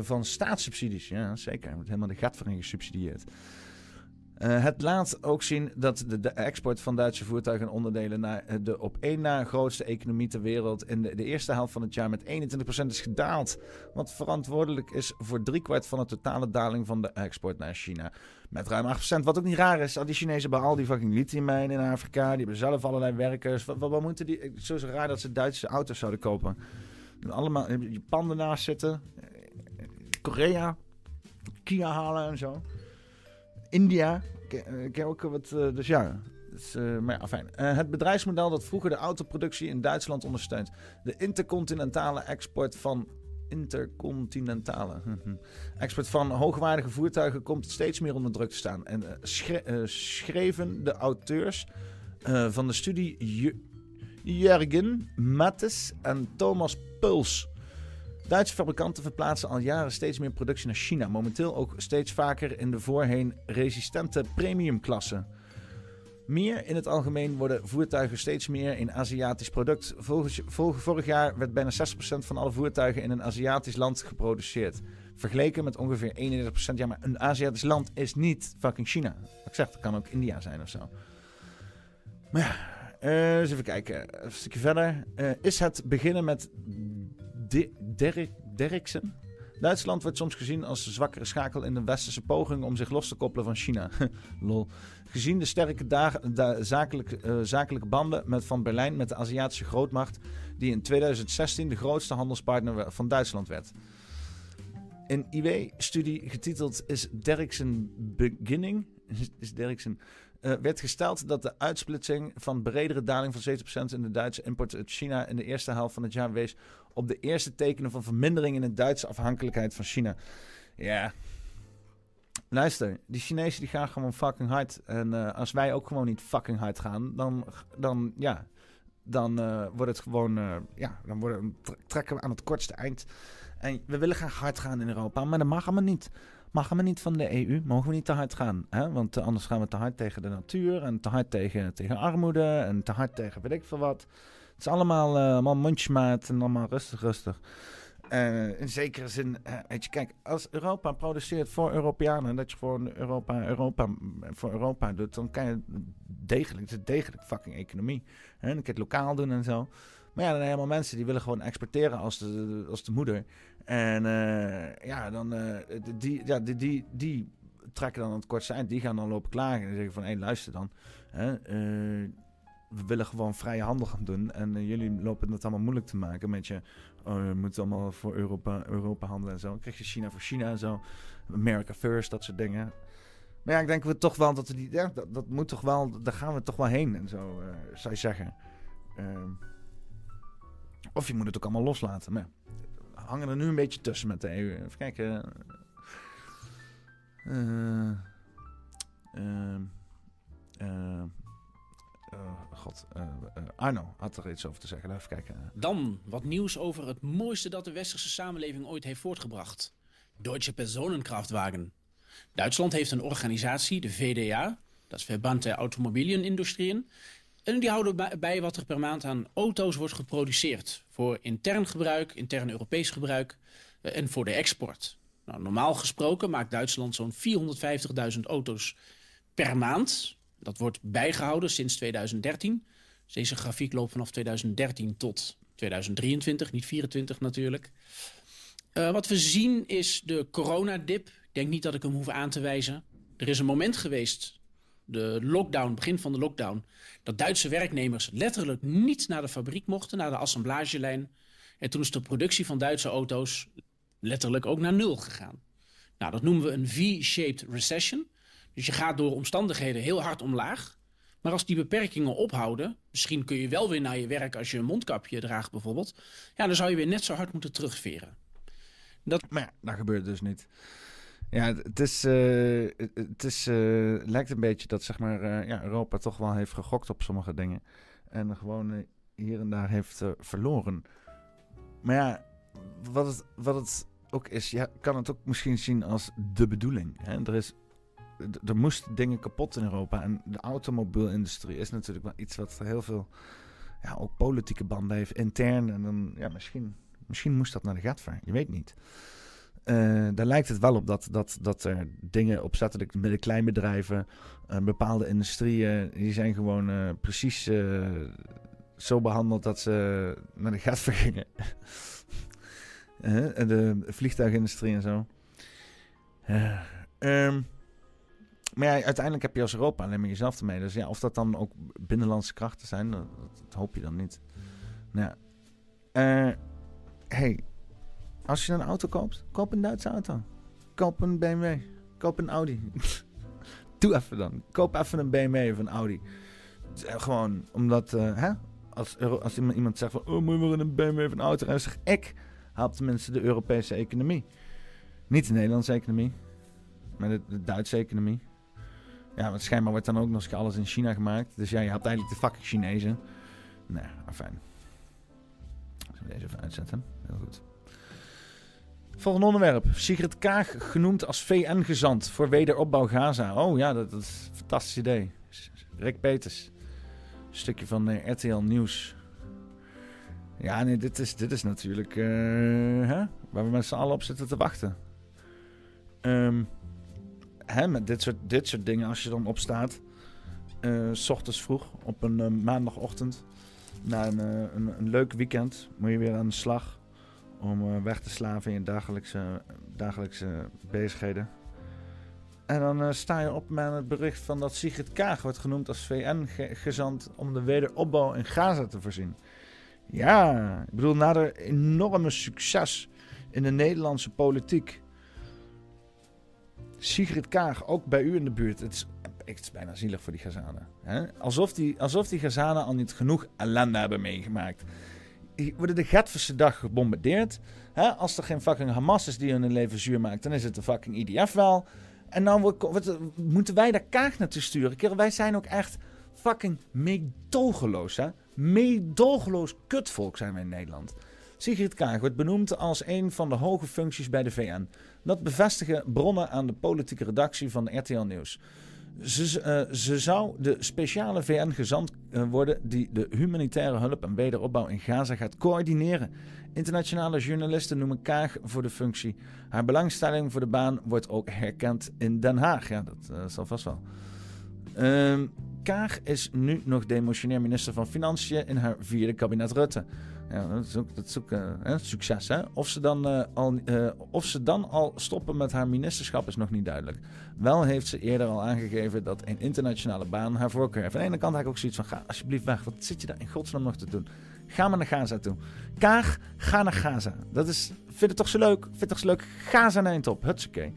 van staatssubsidies. Ja, zeker. Er wordt helemaal de gat voor in gesubsidieerd. Eh, het laat ook zien dat de, export van Duitse voertuigen en onderdelen naar eh, de op één na grootste economie ter wereld in de, eerste helft van het jaar met 21% is gedaald. Wat verantwoordelijk is voor driekwart van de totale daling van de export naar China. Met ruim 8%. Wat ook niet raar is, al die Chinezen hebben al die fucking lithiummijnen in Afrika. Die hebben zelf allerlei werkers. Wat, moeten die... Is zo raar dat ze Duitse auto's zouden kopen. Allemaal Japan ernaast zitten. Korea. Kia halen en zo. India. Heb ook wat. eh, Dus ja. Dus, eh, maar fijn. Eh, het bedrijfsmodel dat vroeger de autoproductie in Duitsland ondersteunt. De intercontinentale export van. Intercontinentale. export van hoogwaardige voertuigen komt steeds meer onder druk te staan. En eh, schre- eh, schreven de auteurs eh, van de studie Ju- Jurgen Mattes en Thomas Puls. Duitse fabrikanten verplaatsen al jaren steeds meer productie naar China. Momenteel ook steeds vaker in de voorheen resistente premiumklasse. Meer in het algemeen worden voertuigen steeds meer in Aziatisch product. Volgens, vol- vorig jaar werd bijna 60% van alle voertuigen in een Aziatisch land geproduceerd. Vergeleken met ongeveer 31%. Ja, maar een Aziatisch land is niet fucking China. Ik zeg, het kan ook India zijn of zo. Maar ja, eh, eens even kijken. Een stukje verder. Eh, is het beginnen met Di-? Duitsland wordt soms gezien als de zwakkere schakel in de westerse poging om zich los te koppelen van China. Lol. Gezien de sterke da- zakelijke, eh, zakelijke banden met Van Berlijn met de Aziatische grootmacht, die in 2016 de grootste handelspartner van Duitsland werd. Een IW-studie getiteld Is Derksen Beginning? Is, is eh, werd gesteld dat de uitsplitsing van bredere daling van 70% in de Duitse import uit China in de eerste helft van het jaar wees op de eerste tekenen van vermindering in de Duitse afhankelijkheid van China. Ja. Luister, die Chinezen die gaan gewoon fucking hard. En eh, als wij ook gewoon niet fucking hard gaan, dan, dan ja, dan eh, wordt het gewoon, ja, dan worden, trekken we aan het kortste eind. En we willen graag hard gaan in Europa, maar dat mag allemaal niet. Mag allemaal niet van de EU, mogen we niet te hard gaan. Hè? Want eh, anders gaan we te hard tegen de natuur en te hard tegen, tegen armoede en te hard tegen weet ik veel wat. Het is allemaal, eh allemaal mondjesmaat en allemaal rustig, rustig. Eh, in zekere zin, weet je, kijk, als Europa produceert voor Europeanen, dat je gewoon Europa, Europa voor Europa doet, dan kan je degelijk, het degelijk fucking economie. Hè? Dan kan het lokaal doen en zo. Maar ja, dan helemaal mensen die willen gewoon exporteren als de, als de moeder. En eh, ja, dan, eh, die, ja, die, die, die trekken dan aan het kortste eind. Die gaan dan lopen klagen en zeggen van, hé, luister dan. Hè, eh, we willen gewoon vrije handel gaan doen. En jullie lopen het allemaal moeilijk te maken met je... Oh, je moet allemaal voor Europa, Europa handelen en zo. Dan krijg je China voor China en zo. America first, dat soort dingen. Maar ja, ik denk we toch wel dat we die... Ja, dat, moet toch wel... Daar gaan we toch wel heen en zo, eh, zou je zeggen. Ehm, of je moet het ook allemaal loslaten. Maar hangen er nu een beetje tussen met de EU. Even kijken. Eh, ehm, eh, eh, God, eh, eh, Arno had er iets over te zeggen. Even kijken. Dan wat nieuws over het mooiste dat de westerse samenleving ooit heeft voortgebracht. Deutsche Personenkraftwagen. Duitsland heeft een organisatie, de VDA, dat is Verband der Automobilienindustrieën. En die houden bij- wat er per maand aan auto's wordt geproduceerd. Voor intern gebruik, intern Europees gebruik eh, en voor de export. Nou, normaal gesproken maakt Duitsland zo'n 450.000 auto's per maand. Dat wordt bijgehouden sinds 2013. Dus deze grafiek loopt vanaf 2013 tot 2023, niet 24 natuurlijk. Eh, wat we zien is de coronadip. Ik denk niet dat ik hem hoef aan te wijzen. Er is een moment geweest, de lockdown, begin van de lockdown, dat Duitse werknemers letterlijk niet naar de fabriek mochten, naar de assemblagelijn. En toen is de productie van Duitse auto's letterlijk ook naar nul gegaan. Nou, dat noemen we een V-shaped recession. Dus je gaat door omstandigheden heel hard omlaag. Maar als die beperkingen ophouden, misschien kun je wel weer naar je werk als je een mondkapje draagt bijvoorbeeld. Ja, dan zou je weer net zo hard moeten terugveren. Dat... Maar dat gebeurt dus niet. Ja, het- is, eh, het- is, eh, lijkt een beetje dat zeg maar, eh, ja, Europa toch wel heeft gegokt op sommige dingen. En gewoon eh, hier en daar heeft eh, verloren. Maar ja, wat het, wat het ook is, ja, kan het ook misschien zien als de bedoeling. Hè? Er, is, er moesten dingen kapot in Europa. En de automobielindustrie is natuurlijk wel iets wat heel veel, ja, ook politieke banden heeft, intern. En dan, ja, misschien, misschien moest dat naar de gatvaar. Je weet niet. Eh, daar lijkt het wel op dat, dat, dat er dingen opzettelijk met de kleinbedrijven, uh, bepaalde industrieën, die zijn gewoon uh, precies zo behandeld dat ze naar de gat vergingen. de vliegtuigindustrie en zo. Um, maar ja, uiteindelijk heb je als Europa alleen maar jezelf ermee. Dus ja, of dat dan ook binnenlandse krachten zijn, dat, dat hoop je dan niet. Nou ja. hey, als je een auto koopt, koop een Duitse auto. Koop een BMW. Koop een Audi. Doe even dan. Koop even een BMW of een Audi. Gewoon omdat, uh, hè? Als, als iemand zegt van, oh, moet je maar een BMW of een auto rijden, zeg ik, haal tenminste de Europese economie. Niet de Nederlandse economie, maar de, Duitse economie. Ja, want schijnbaar wordt dan ook nog eens alles in China gemaakt. Dus ja, je hebt eigenlijk de fucking Chinezen. Nee, fijn. Zullen we deze even uitzetten? Heel goed. Volgende onderwerp. Sigrid Kaag genoemd als VN-gezant voor wederopbouw Gaza. Oh ja, dat, is een fantastisch idee. Rick Peters. Stukje van uh, RTL Nieuws. Ja, nee, dit is, dit is natuurlijk uh, hè, waar we met z'n allen op zitten te wachten. Um, hè, met dit soort, dit soort dingen, als je dan opstaat, uh, ochtends vroeg op een maandagochtend, na een, een leuk weekend, moet je weer aan de slag om uh, weg te slaven in je dagelijkse, dagelijkse bezigheden. En dan uh, sta je op met het bericht van dat Sigrid Kaag wordt genoemd als VN-gezant om de wederopbouw in Gaza te voorzien. Ja, ik bedoel, na de enorme succes in de Nederlandse politiek. Sigrid Kaag, ook bij u in de buurt. Het is, het is bijna zielig voor die Gazanen. Hè? Alsof, die, alsof die Gazanen al niet genoeg ellende hebben meegemaakt worden de Gatverse dag gebombardeerd. Hè? Als er geen fucking Hamas is die hun leven zuur maakt, dan is het de fucking IDF wel. En dan wordt, moeten wij daar kaag naartoe sturen. Wij zijn ook echt fucking meedogenloos, hè? Meedogenloos kutvolk zijn wij in Nederland. Sigrid Kaag wordt benoemd als een van de hoge functies bij de VN. Dat bevestigen bronnen aan de politieke redactie van RTL Nieuws. Ze, uh, ze zou de speciale VN-gezant eh, worden die de humanitaire hulp en wederopbouw in Gaza gaat coördineren. Internationale journalisten noemen Kaag voor de functie. Haar belangstelling voor de baan wordt ook herkend in Den Haag. Ja, dat uh, zal vast wel. Ehm, Kaag is nu nog demotionair minister van Financiën in haar vierde kabinet Rutte. Ja, dat is ook, dat uh, succes. Hè? Of, ze dan, uh, al, uh, of ze dan al stoppen met haar ministerschap is nog niet duidelijk. Wel heeft ze eerder al aangegeven dat een internationale baan haar voorkeur heeft. Aan de ene kant heb ik ook zoiets van: ga alsjeblieft weg. Wat zit je daar in godsnaam nog te doen? Ga maar naar Gaza toe. Kaag, ga naar Gaza. Dat is, vind het toch zo leuk? Vind het toch zo leuk? Gaza naar top. Hutsakee.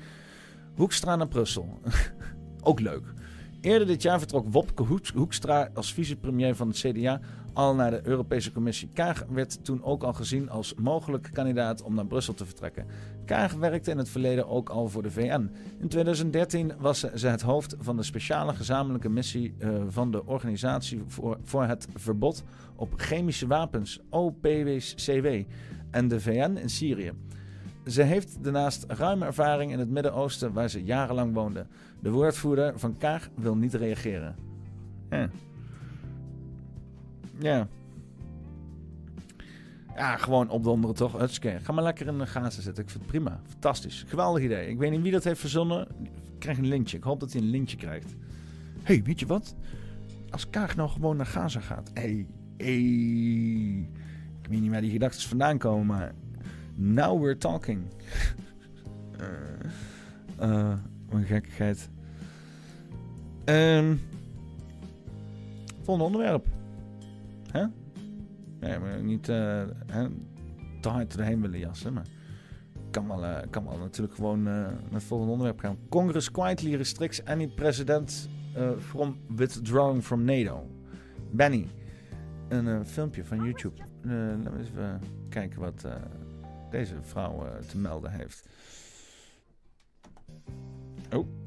Hoekstra naar Brussel. ook leuk. Eerder dit jaar vertrok Wopke Hoekstra als vicepremier van het CDA al naar de Europese Commissie. Kaag werd toen ook al gezien als mogelijk kandidaat om naar Brussel te vertrekken. Kaag werkte in het verleden ook al voor de VN. In 2013 was ze het hoofd van de speciale gezamenlijke missie uh, van de Organisatie voor, het Verbod op Chemische Wapens, OPCW, en de VN in Syrië. Ze heeft daarnaast ruime ervaring in het Midden-Oosten waar ze jarenlang woonde. De woordvoerder van Kaag wil niet reageren. Ja. Ja. Ja, gewoon opdonderen toch. Hutske. Ga maar lekker in de Gaza zitten. Ik vind het prima. Fantastisch. Geweldig idee. Ik weet niet wie dat heeft verzonnen. Ik krijg een lintje. Ik hoop dat hij een lintje krijgt. hey, weet je wat? Als Kaag nou gewoon naar Gaza gaat. hey, hey. Ik weet niet waar die gedachten vandaan komen, maar... Now we're talking. uh, uh, een gekkigheid. Um, volgende onderwerp. Hè? Nee, maar niet uh, hè, te hard erheen willen jassen. Maar kan wel, uh, kan wel natuurlijk gewoon uh, naar het volgende onderwerp gaan. Congress quietly restricts any president from withdrawing from NATO. Benny. Een filmpje van YouTube. laten we even kijken wat deze vrouw te melden heeft. Oh.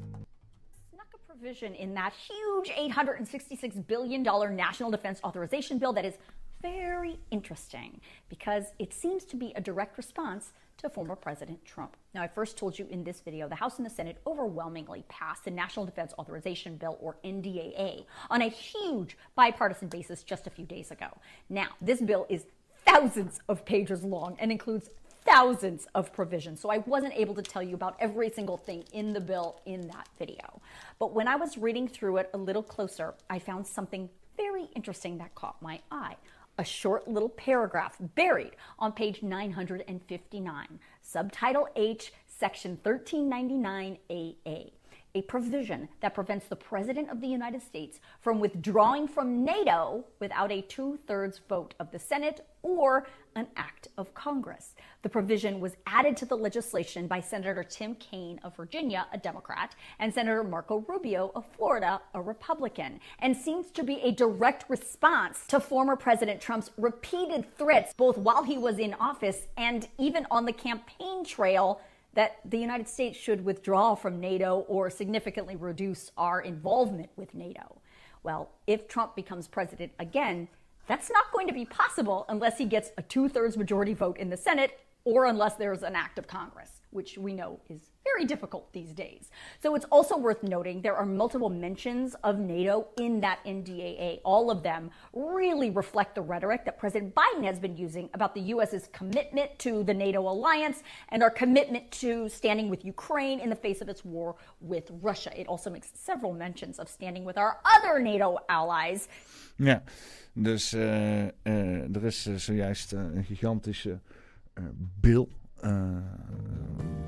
Provision in that huge $866 billion national defense authorization bill that is very interesting because it seems to be a direct response to former President Trump. Now, I first told you in this video the House and the Senate overwhelmingly passed the National Defense Authorization Bill, or NDAA, on a huge bipartisan basis just a few days ago. Now, this bill is thousands of pages long and includes thousands of provisions. So I wasn't able to tell you about every single thing in the bill in that video. But when I was reading through it a little closer, I found something very interesting that caught my eye. A short little paragraph buried on page 959, subtitle H, section 1399AA a provision that prevents the President of the United States from withdrawing from NATO without a two thirds vote of the Senate or an act of Congress. The provision was added to the legislation by Senator Tim Kaine of Virginia, a Democrat, and Senator Marco Rubio of Florida, a Republican, and seems to be a direct response to former President Trump's repeated threats, both while he was in office and even on the campaign trail that the United States should withdraw from NATO or significantly reduce our involvement with NATO. Well, if Trump becomes president again, that's not going to be possible unless he gets a two thirds majority vote in the Senate or unless there's an act of Congress, which we know is very difficult these days. So it's also worth noting there are multiple mentions of NATO in that NDAA. All of them really reflect the rhetoric that President Biden has been using about the U.S.'s commitment to the NATO alliance and our commitment to standing with Ukraine in the face of its war with Russia. It also makes several mentions of standing with our other NATO allies. Ja, dus uh, uh, er is uh, zojuist een gigantische bil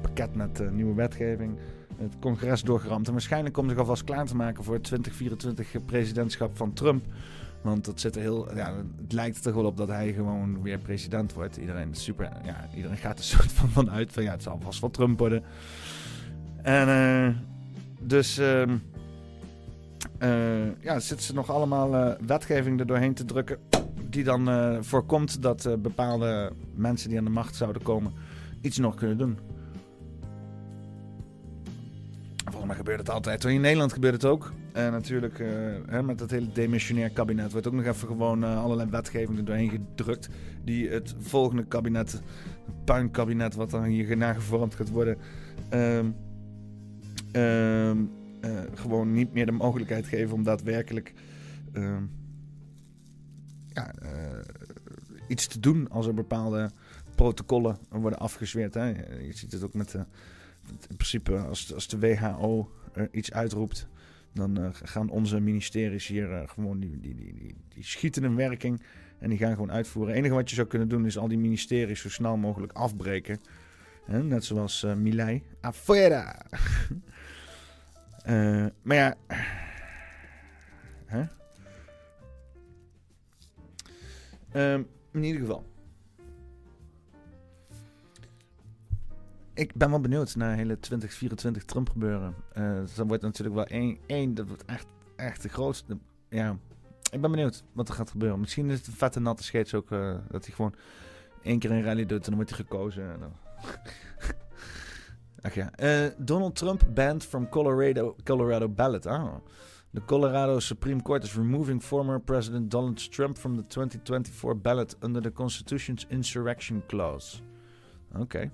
pakket met uh, nieuwe wetgeving het congres doorgeramd. En waarschijnlijk komt zich alvast klaar te maken voor het 2024 presidentschap van Trump. Want het, zit er heel, ja, het lijkt er toch wel op dat hij gewoon weer president wordt. Iedereen, super, ja, iedereen gaat er soort van vanuit van ja, het zal vast wel Trump worden. En uh, dus uh, ja, zitten ze nog allemaal wetgeving er doorheen te drukken. Die dan voorkomt dat bepaalde mensen die aan de macht zouden komen iets nog kunnen doen. Volgens mij gebeurt het altijd. In Nederland gebeurt het ook. En natuurlijk uh, hè, met het hele demissionair kabinet wordt ook nog even gewoon uh, allerlei wetgevingen doorheen gedrukt. Die het volgende kabinet, het puinkabinet wat dan hierna gevormd gaat worden, uh, gewoon niet meer de mogelijkheid geven om daadwerkelijk ehm, ja, iets te doen als er bepaalde protocollen worden afgezweerd. Je ziet het ook met de, in principe als, als de WHO iets uitroept, dan uh, gaan onze ministeries hier uh, gewoon die, die, die, die, schieten in werking en die gaan gewoon uitvoeren. Het enige wat je zou kunnen doen is al die ministeries zo snel mogelijk afbreken. Net zoals uh, Milei. Afuera! maar ja. Um, in ieder geval. Ik ben wel benieuwd naar hele 2024 Trump gebeuren. Uh, dan wordt natuurlijk wel één, één, dat wordt echt, echt de grootste. Ja, ik ben benieuwd wat er gaat gebeuren. Misschien is het een vette natte scheets ook uh, dat hij gewoon één keer een rally doet en dan wordt hij gekozen. En dan... Ach ja. Uh, Donald Trump banned from Colorado, Colorado ballot. Ah. The Colorado Supreme Court is removing former President Donald Trump from the 2024 ballot under the Constitution's insurrection clause. Oké.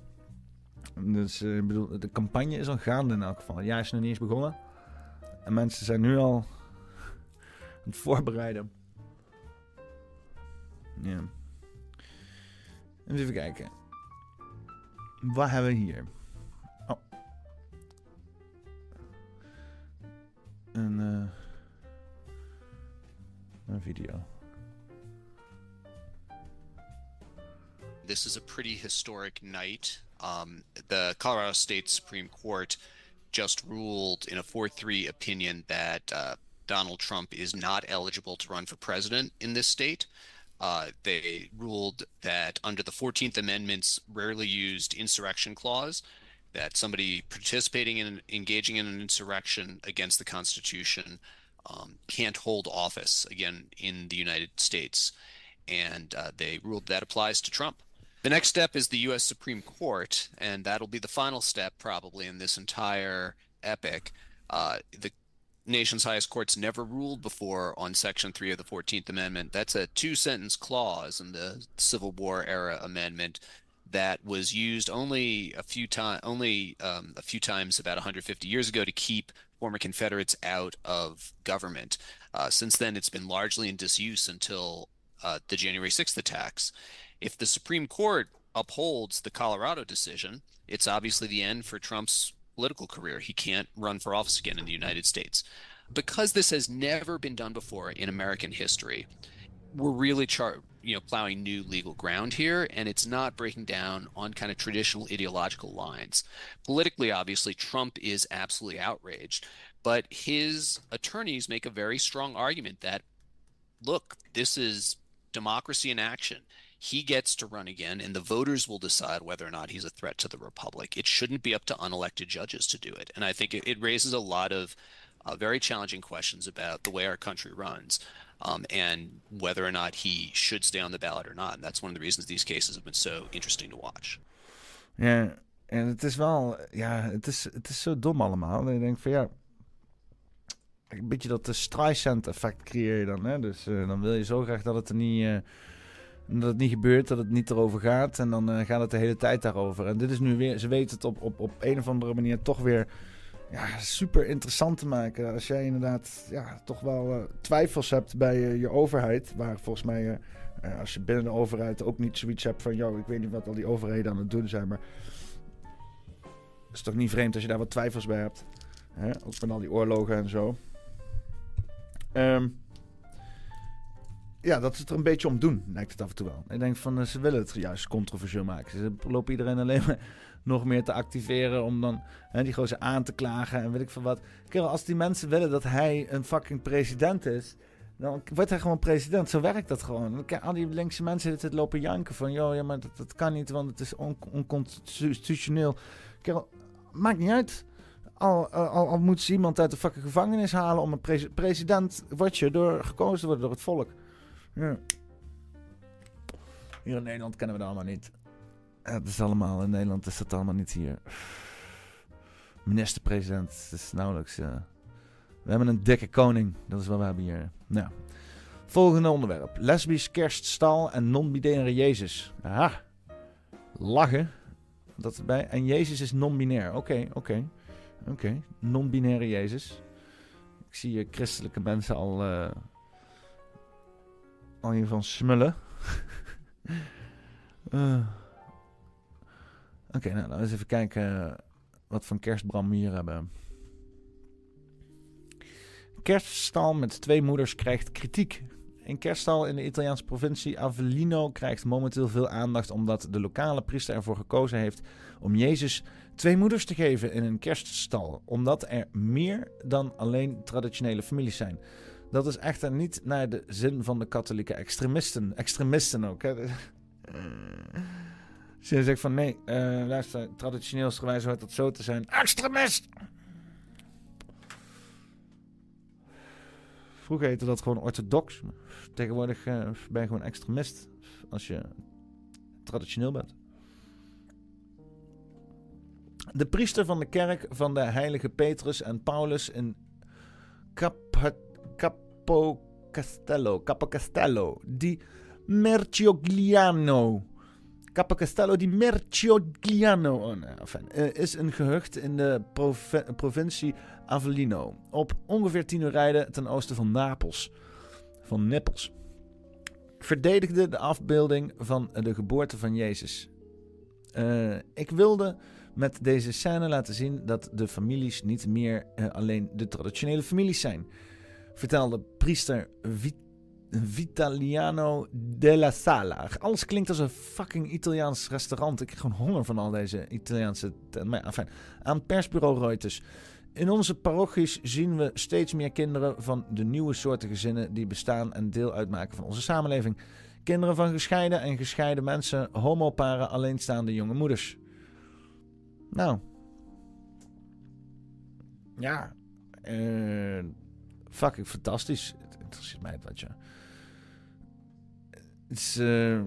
Dus uh, ik bedoel, de campagne is al gaande in elk geval. Ja, is nog niet eens begonnen. En mensen zijn nu al aan het voorbereiden. Ja. Even kijken. Wat hebben we hier? Oh. Een, uh, een video. This is a pretty historic night Um, the Colorado State Supreme Court just ruled in a 4 3 opinion that uh, Donald Trump is not eligible to run for president in this state. Uh, they ruled that under the 14th Amendment's rarely used insurrection clause, that somebody participating in engaging in an insurrection against the Constitution um, can't hold office again in the United States. And uh, they ruled that applies to Trump. The next step is the U.S. Supreme Court, and that'll be the final step probably in this entire epic. Uh, the nation's highest courts never ruled before on Section 3 of the 14th Amendment. That's a two sentence clause in the Civil War era amendment that was used only a few times only um, a few times about 150 years ago to keep former Confederates out of government. Uh, since then, it's been largely in disuse until uh, the January 6th attacks if the Supreme Court upholds the Colorado decision, it's obviously the end for Trump's political career. He can't run for office again in the United States. Because this has never been done before in American history, we're really char- you know plowing new legal ground here and it's not breaking down on kind of traditional ideological lines politically obviously trump is absolutely outraged but his attorneys make a very strong argument that look this is democracy in action he gets to run again and the voters will decide whether or not he's a threat to the republic it shouldn't be up to unelected judges to do it and i think it, it raises a lot of uh, very challenging questions about the way our country runs um, and whether or not he should stay on the ballot or not. And that's one of the reasons these cases have been so interesting to watch. Ja, en het is wel, ja, het is, het allemaal. En ik denk van een beetje dat de Streisand effect creëer je dan. Hè? Dus uh, dan wil je zo graag dat het er niet, uh, dat het niet gebeurt, dat het niet erover gaat. En dan uh, gaat het de hele tijd daarover. En dit is nu weer, ze weten het op, op, op een of andere manier toch weer ja, super interessant te maken. Als jij inderdaad ja, toch wel uh, twijfels hebt bij uh, je overheid. Waar volgens mij, als je binnen de overheid ook niet zoiets hebt van... ...joh, ik weet niet wat al die overheden aan het doen zijn, maar... Het is toch niet vreemd als je daar wat twijfels bij hebt. Hè? Ook van al die oorlogen en zo. Um, ja, dat ze het er een beetje om doen, lijkt het af en toe wel. Ik denk van, ze willen het juist controversieel maken. Ze lopen iedereen alleen maar nog meer te activeren. Om dan hè, die gozer aan te klagen en weet ik veel wat. Kijk, als die mensen willen dat hij een fucking president is. Dan wordt hij gewoon president. Zo werkt dat gewoon. Al die linkse mensen het lopen janken van... joh, ja, maar dat, kan niet, want het is on onconstitutioneel. Kerel, maakt niet uit. Al, al, al moet ze iemand uit de fucking gevangenis halen... om een pre president word je door gekozen worden door het volk. Hier in Nederland kennen we dat allemaal niet. Het is allemaal, in Nederland is dat allemaal niet hier. Minister-president, is nauwelijks... Uh, we hebben een dikke koning, dat is wat we hebben hier. Nou, volgende onderwerp. Lesbisch kerststal en non-binaire Jezus. Aha, lachen. Dat erbij. En Jezus is non-binair. Oké, oké. Oké, okay. non-binaire Jezus. Ik zie je christelijke mensen al... Uh, al hiervan smullen. uh. Oké, nou laten we eens even kijken wat van kerstbram we hier hebben. Kerststal met twee moeders krijgt kritiek. Een kerststal in de Italiaanse provincie Avellino krijgt momenteel veel aandacht omdat de lokale priester ervoor gekozen heeft om Jezus twee moeders te geven in een kerststal. Omdat er meer dan alleen traditionele families zijn. Dat is echter niet naar de zin van de katholieke extremisten. Extremisten ook. Ze zegt van nee, uh, luister, traditioneel gewijs hoort dat zo te zijn. Extremist! Vroeger heette dat gewoon orthodox. Tegenwoordig uh, ben je gewoon extremist als je traditioneel bent. De priester van de kerk van de heilige Petrus en Paulus in Cap Capo Castello, Capo Castello, di Merciogliano Capocastello di Merciogliano oh, enfin, uh, is een gehucht in de prov provincie Avellino. Op ongeveer 10 uur rijden ten oosten van Napels. Van Nippels. Verdedigde de afbeelding van de geboorte van Jezus. Uh, ik wilde met deze scène laten zien dat de families niet meer uh, alleen de traditionele families zijn. Vertelde priester Vit Vitaliano della Sala. Alles klinkt als een fucking Italiaans restaurant. Ik heb gewoon honger van al deze Italiaanse... Maar enfin, aan persbureau Reuters. In onze parochies zien we steeds meer kinderen van de nieuwe soorten gezinnen... die bestaan en deel uitmaken van onze samenleving. Kinderen van gescheiden en gescheiden mensen, homoparen, alleenstaande jonge moeders. Nou. Ja. Uh, fucking fantastisch. Het interesseert mij het wat je... Is, uh,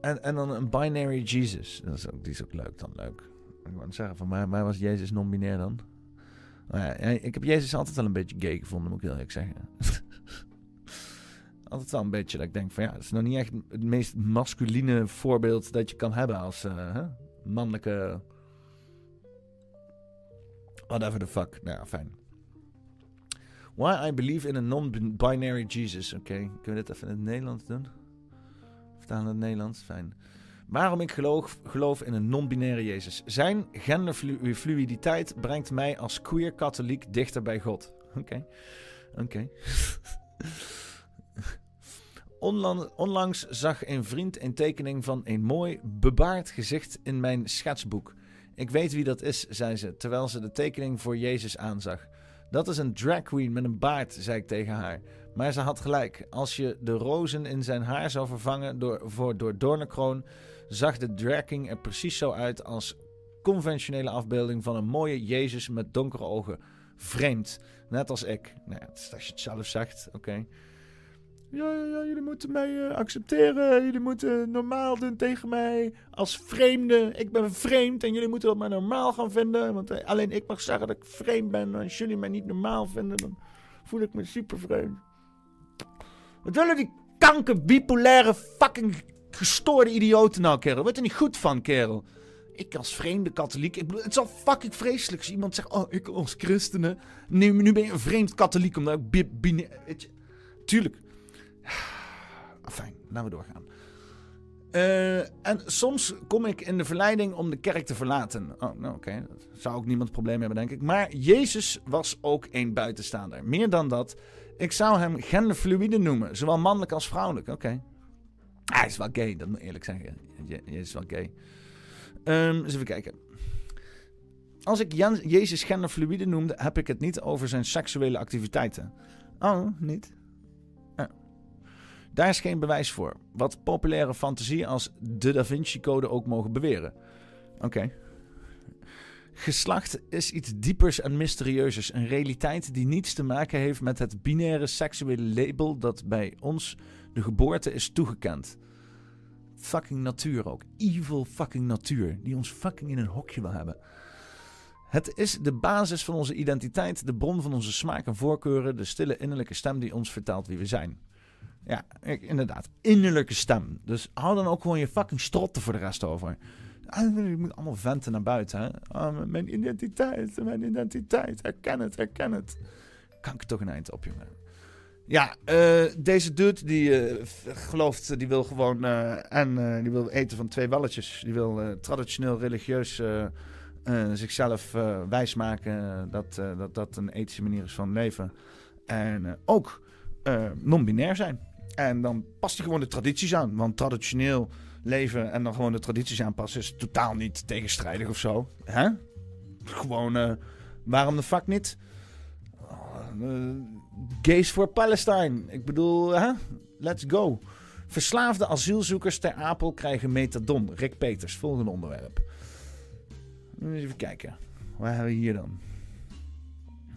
en, en dan een binary Jesus. Dat is ook, die is ook leuk dan, leuk. Ik wou zeggen, van mij, mij was Jezus non-binair dan. Maar ja, ik heb Jezus altijd wel een beetje gay gevonden, moet ik heel eerlijk zeggen. altijd wel een beetje dat ik denk van ja, het is nog niet echt het meest masculine voorbeeld dat je kan hebben als uh, mannelijke... Whatever the fuck. Nou ja, fijn. Why I believe in a non-binary Jesus. Oké, okay. kunnen we dit even in het Nederlands doen? vertalen naar het Nederlands. Fijn. Waarom ik geloof, geloof in een non-binaire Jezus. Zijn genderfluiditeit brengt mij als queer katholiek dichter bij God. Oké. Oké. Onlan- Onlangs zag een vriend een tekening van een mooi bebaard gezicht in mijn schetsboek. Ik weet wie dat is, zei ze, terwijl ze de tekening voor Jezus aanzag. Dat is een drag queen met een baard, zei ik tegen haar. Maar ze had gelijk. Als je de rozen in zijn haar zou vervangen door, door doornenkroon, zag de drag king er precies zo uit als conventionele afbeelding van een mooie Jezus met donkere ogen. Vreemd, net als ik. Nou ja, als je het zelf zegt, oké. Ja, ja, ja, jullie moeten mij eh, accepteren. Jullie moeten normaal doen tegen mij. Als vreemde. Ik ben vreemd en jullie moeten dat maar normaal gaan vinden. Want eh, alleen ik mag zeggen dat ik vreemd ben. Als jullie mij niet normaal vinden, dan voel ik me super vreemd. Wat willen die kanker, bipolaire, fucking gestoorde idioten nou, kerel? Word er niet goed van, kerel? Ik als vreemde katholiek. Ik bedoel, het is al fucking vreselijk als iemand zegt: Oh, ik als christenen. Nu, nu ben je een vreemd katholiek omdat ik Tuurlijk. Fijn, laten we doorgaan. Eh, en soms kom ik in de verleiding om de kerk te verlaten. Oh, nou oké. Zou ook niemand probleem hebben, denk ik. Maar Jezus was ook een buitenstaander. Meer dan dat. Ik zou hem genderfluide noemen. Zowel mannelijk als vrouwelijk. Oké. Hij is wel gay, dat moet ik eerlijk zeggen. Je, Jezus is wel gay. Ehm, eens even kijken. Als ik Jan- Jezus genderfluide noemde, heb ik het niet over zijn seksuele activiteiten. Oh, niet? Daar is geen bewijs voor. Wat populaire fantasie als de Da Vinci Code ook mogen beweren. Oké. Geslacht is iets diepers en mysterieuzers. Een realiteit die niets te maken heeft met het binaire seksuele label dat bij ons de geboorte is toegekend. Fucking natuur ook. Evil fucking natuur. Die ons fucking in een hokje wil hebben. Het is de basis van onze identiteit, de bron van onze smaak en voorkeuren, de stille innerlijke stem die ons vertelt wie we zijn. Ja, inderdaad. Innerlijke stem. Dus hou dan ook gewoon je fucking strotten voor de rest over. Je moet allemaal venten naar buiten. Hè? Ah, mijn identiteit, mijn identiteit. Herken het, herken het. Kan ik toch een eind op, jongen. Ja, eh, deze dude die eh, gelooft, die wil gewoon eh, en eh, die wil eten van twee walletjes. Die wil eh, traditioneel religieus eh, eh, zichzelf eh, wijsmaken dat, eh, dat dat een ethische manier is van leven. En eh, ook eh, non-binair zijn. En dan past hij gewoon de tradities aan. Want traditioneel leven en dan gewoon de tradities aanpassen is totaal niet tegenstrijdig of zo. Hè? Gewoon, eh, waarom de fuck niet? Eh, gays for Palestine. Ik bedoel, hè? Let's go. Verslaafde asielzoekers ter Apel krijgen metadon. Rick Peters, volgende onderwerp. Even kijken. Waar hebben we hier dan?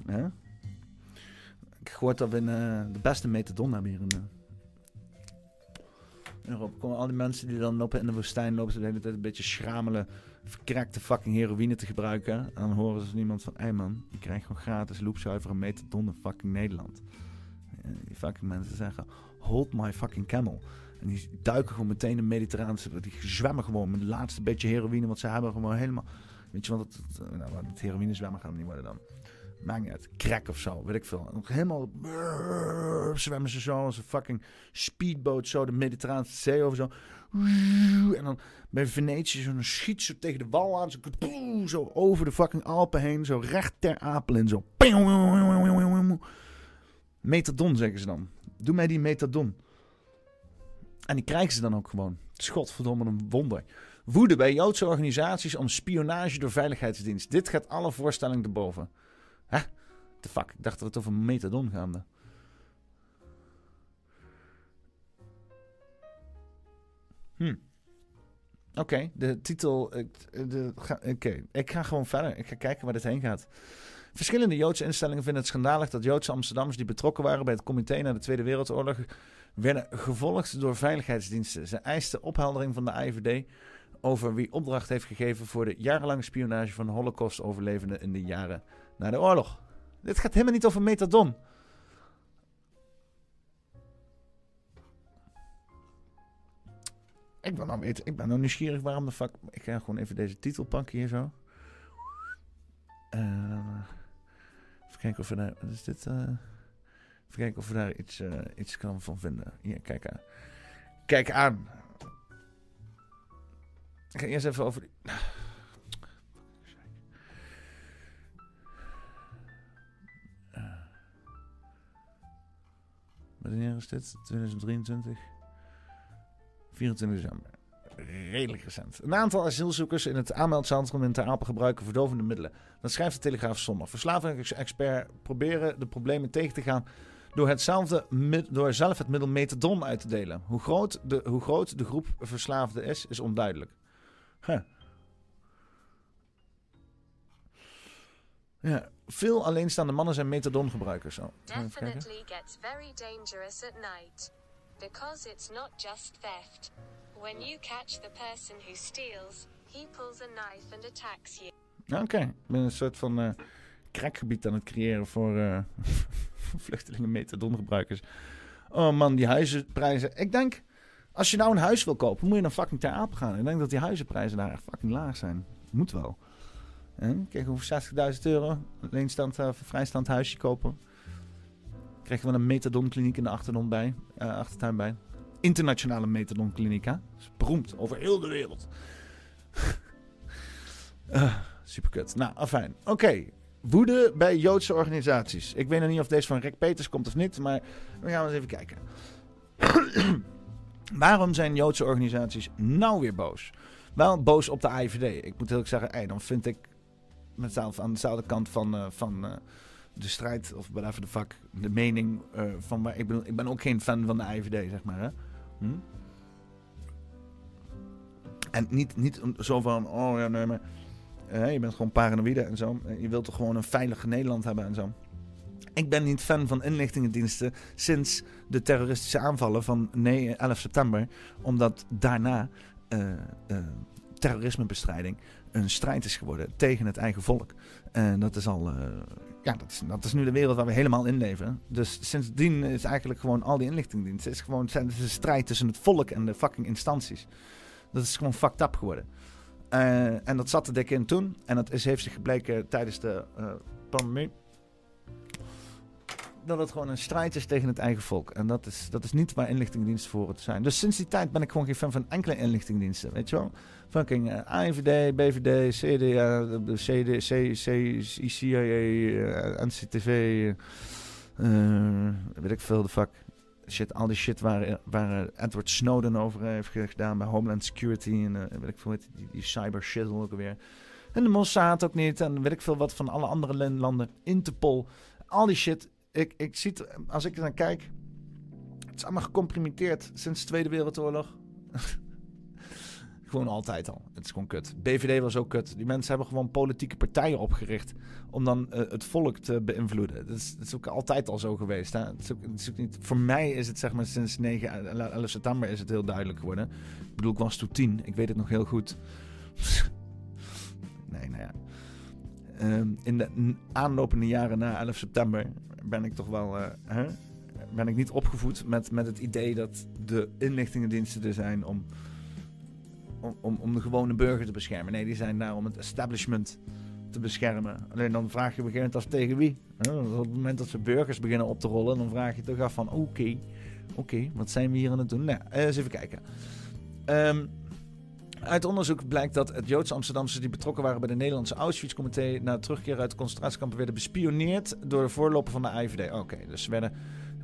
Hè? Ik gehoord dat we eh, de beste metadon hebben hier in Europa. Komen al die mensen die dan lopen in de woestijn, lopen ze de hele tijd een beetje schramelen, verkrekte fucking heroïne te gebruiken. En dan horen ze van iemand van, hé hey man, je krijgt gewoon gratis loopzuivere metadon in fucking Nederland. En die fucking mensen zeggen, hold my fucking camel. En die duiken gewoon meteen in Mediterraanse, die zwemmen gewoon met het laatste beetje heroïne, want ze hebben gewoon helemaal, weet je wat, het, nou, het heroïne zwemmen gaat niet worden dan. Maakt niet uit. Crack of zo, weet ik veel. En helemaal zwemmen ze zo als een fucking speedboot zo de Mediterraanse zee over zo. En dan bij Venetië zo, dan schiet ze tegen de wal aan. Zo, zo over de fucking Alpen heen. Zo recht ter Apel in. Zo. Metadon zeggen ze dan. Doe mij die metadon. En die krijgen ze dan ook gewoon. Godverdomme een wonder. Woede bij Joodse organisaties om spionage door veiligheidsdienst. Dit gaat alle voorstellingen te boven. Hè? The fuck? Ik dacht dat het over metadon gaande. Hm. Oké, de titel. Oké, ik ga gewoon verder. Ik ga kijken waar dit heen gaat. Verschillende Joodse instellingen vinden het schandalig dat Joodse Amsterdammers die betrokken waren bij het comité na de Tweede Wereldoorlog werden gevolgd door veiligheidsdiensten. Ze eisten opheldering van de IVD over wie opdracht heeft gegeven voor de jarenlange spionage van Holocaust-overlevenden in de jaren na de oorlog. Dit gaat helemaal niet over metadon. Ik ben nou ik ben nou nieuwsgierig waarom de fuck. Ik ga gewoon even deze titel pakken hier zo. Eh, even kijken of we daar. Wat is dit? eh? even kijken of we daar iets, eh, iets kan van vinden. Hier, kijk aan. Kijk aan. Ik ga eerst even over... Wanneer is dit? 2023? 24 december. Redelijk recent. Een aantal asielzoekers in het aanmeldcentrum in Ter Apel gebruiken verdovende middelen. Dat schrijft de Telegraaf zondag. Verslavingsexpert proberen de problemen tegen te gaan door, hetzelfde, door zelf het middel methadon uit te delen. Hoe groot de, hoe groot de groep verslaafden is, is onduidelijk. Huh. Ja, veel alleenstaande mannen zijn methadongebruikers. Oh, definitely gets very dangerous at night. Because it's not just theft. When you catch the person who steals, he pulls a knife and attacks you. Oké, ik ben een soort van eh crackgebied aan het creëren voor eh, vluchtelingen methadongebruikers. Oh man, die huizenprijzen. Ik denk, als je nou een huis wil kopen, moet je naar fucking Ter Apel gaan. Ik denk dat die huizenprijzen daar echt fucking laag zijn. Moet wel. Hè? Kijk, over 60.000 euro, alleenstand, eh, vrijstaand huisje kopen. Krijg je wel een methadonkliniek in de achtertuin bij. eh, achtertuin bij. Internationale methadonkliniek, is beroemd over heel de wereld. Eh, superkut. Nou, afijn. Oké. Woede bij Joodse organisaties. Ik weet nog niet of deze van Rick Peters komt of niet, maar we gaan eens even kijken. Waarom zijn Joodse organisaties nou weer boos? Wel boos op de AIVD. Ik moet heel zeggen, hey, dan vind ik mezelf aan dezelfde kant van, eh, van eh, de strijd, of whatever de fuck, de mening eh, van waar ik bedoel, ik ben ook geen fan van de AIVD, zeg maar. Hè? Hm? En niet, niet zo van, oh ja, nee, maar je bent gewoon paranoïde en zo. Je wilt toch gewoon een veilig Nederland hebben en zo. Ik ben niet fan van inlichtingendiensten sinds de terroristische aanvallen van nee, 11 september. Omdat daarna eh, terrorismebestrijding een strijd is geworden tegen het eigen volk. En dat is al. eh, ja, dat is, dat is nu de wereld waar we helemaal in leven. Dus sindsdien is eigenlijk gewoon al die inlichtingendiensten. Is gewoon, het een strijd tussen het volk en de fucking instanties. Dat is gewoon fucked up geworden. Eh, en dat zat er dik in toen. En dat is, heeft zich gebleken tijdens de eh, pandemie. Dat het gewoon een strijd is tegen het eigen volk. En dat is, dat is niet waar inlichtingendiensten voor te zijn. Dus sinds die tijd ben ik gewoon geen fan van enkele inlichtingendiensten. Weet je wel? Fucking eh, AIVD, BVD, CDA, de CD, C, C, CIA, eh, NCTV. eh, weet ik veel, de fuck. Shit, al die shit waar, waar eh, Edward Snowden over heeft gedaan bij Homeland Security. En eh, weet ik veel, die, die cyber shit ook alweer. En de Mossad ook niet. En weet ik veel wat van alle andere lan- landen. Interpol. Al die shit. Ik, ik zie het, als ik er naar kijk. Het is allemaal gecomprimeerd sinds de Tweede Wereldoorlog. gewoon altijd al. Het is gewoon kut. BVD was ook kut. Die mensen hebben gewoon politieke partijen opgericht. Om dan eh, het volk te beïnvloeden. Dat is, dat is ook altijd al zo geweest. Hè? Is ook, niet, voor mij is het zeg maar sinds 9, 11 september is het heel duidelijk geworden. Ik bedoel, ik was toen 10. Ik weet het nog heel goed. nee, nou ja. Ehm, in de aanlopende jaren na 11 september ben ik toch wel. eh, hè? Ben ik niet opgevoed met, met het idee dat de inlichtingendiensten er zijn om, om, om, de gewone burger te beschermen. Nee, die zijn daar om het establishment te beschermen. Alleen dan vraag je op een af tegen wie. Op het moment dat ze burgers beginnen op te rollen, dan vraag je toch af van oké, oké, wat zijn we hier aan het doen? Nou, eens even kijken. Ehm, uit onderzoek blijkt dat het Joodse Amsterdamse die betrokken waren bij de Nederlandse Auschwitz-comité na terugkeer uit de concentratiekampen werden bespioneerd door de voorloper van de AIVD. Oké, dus ze werden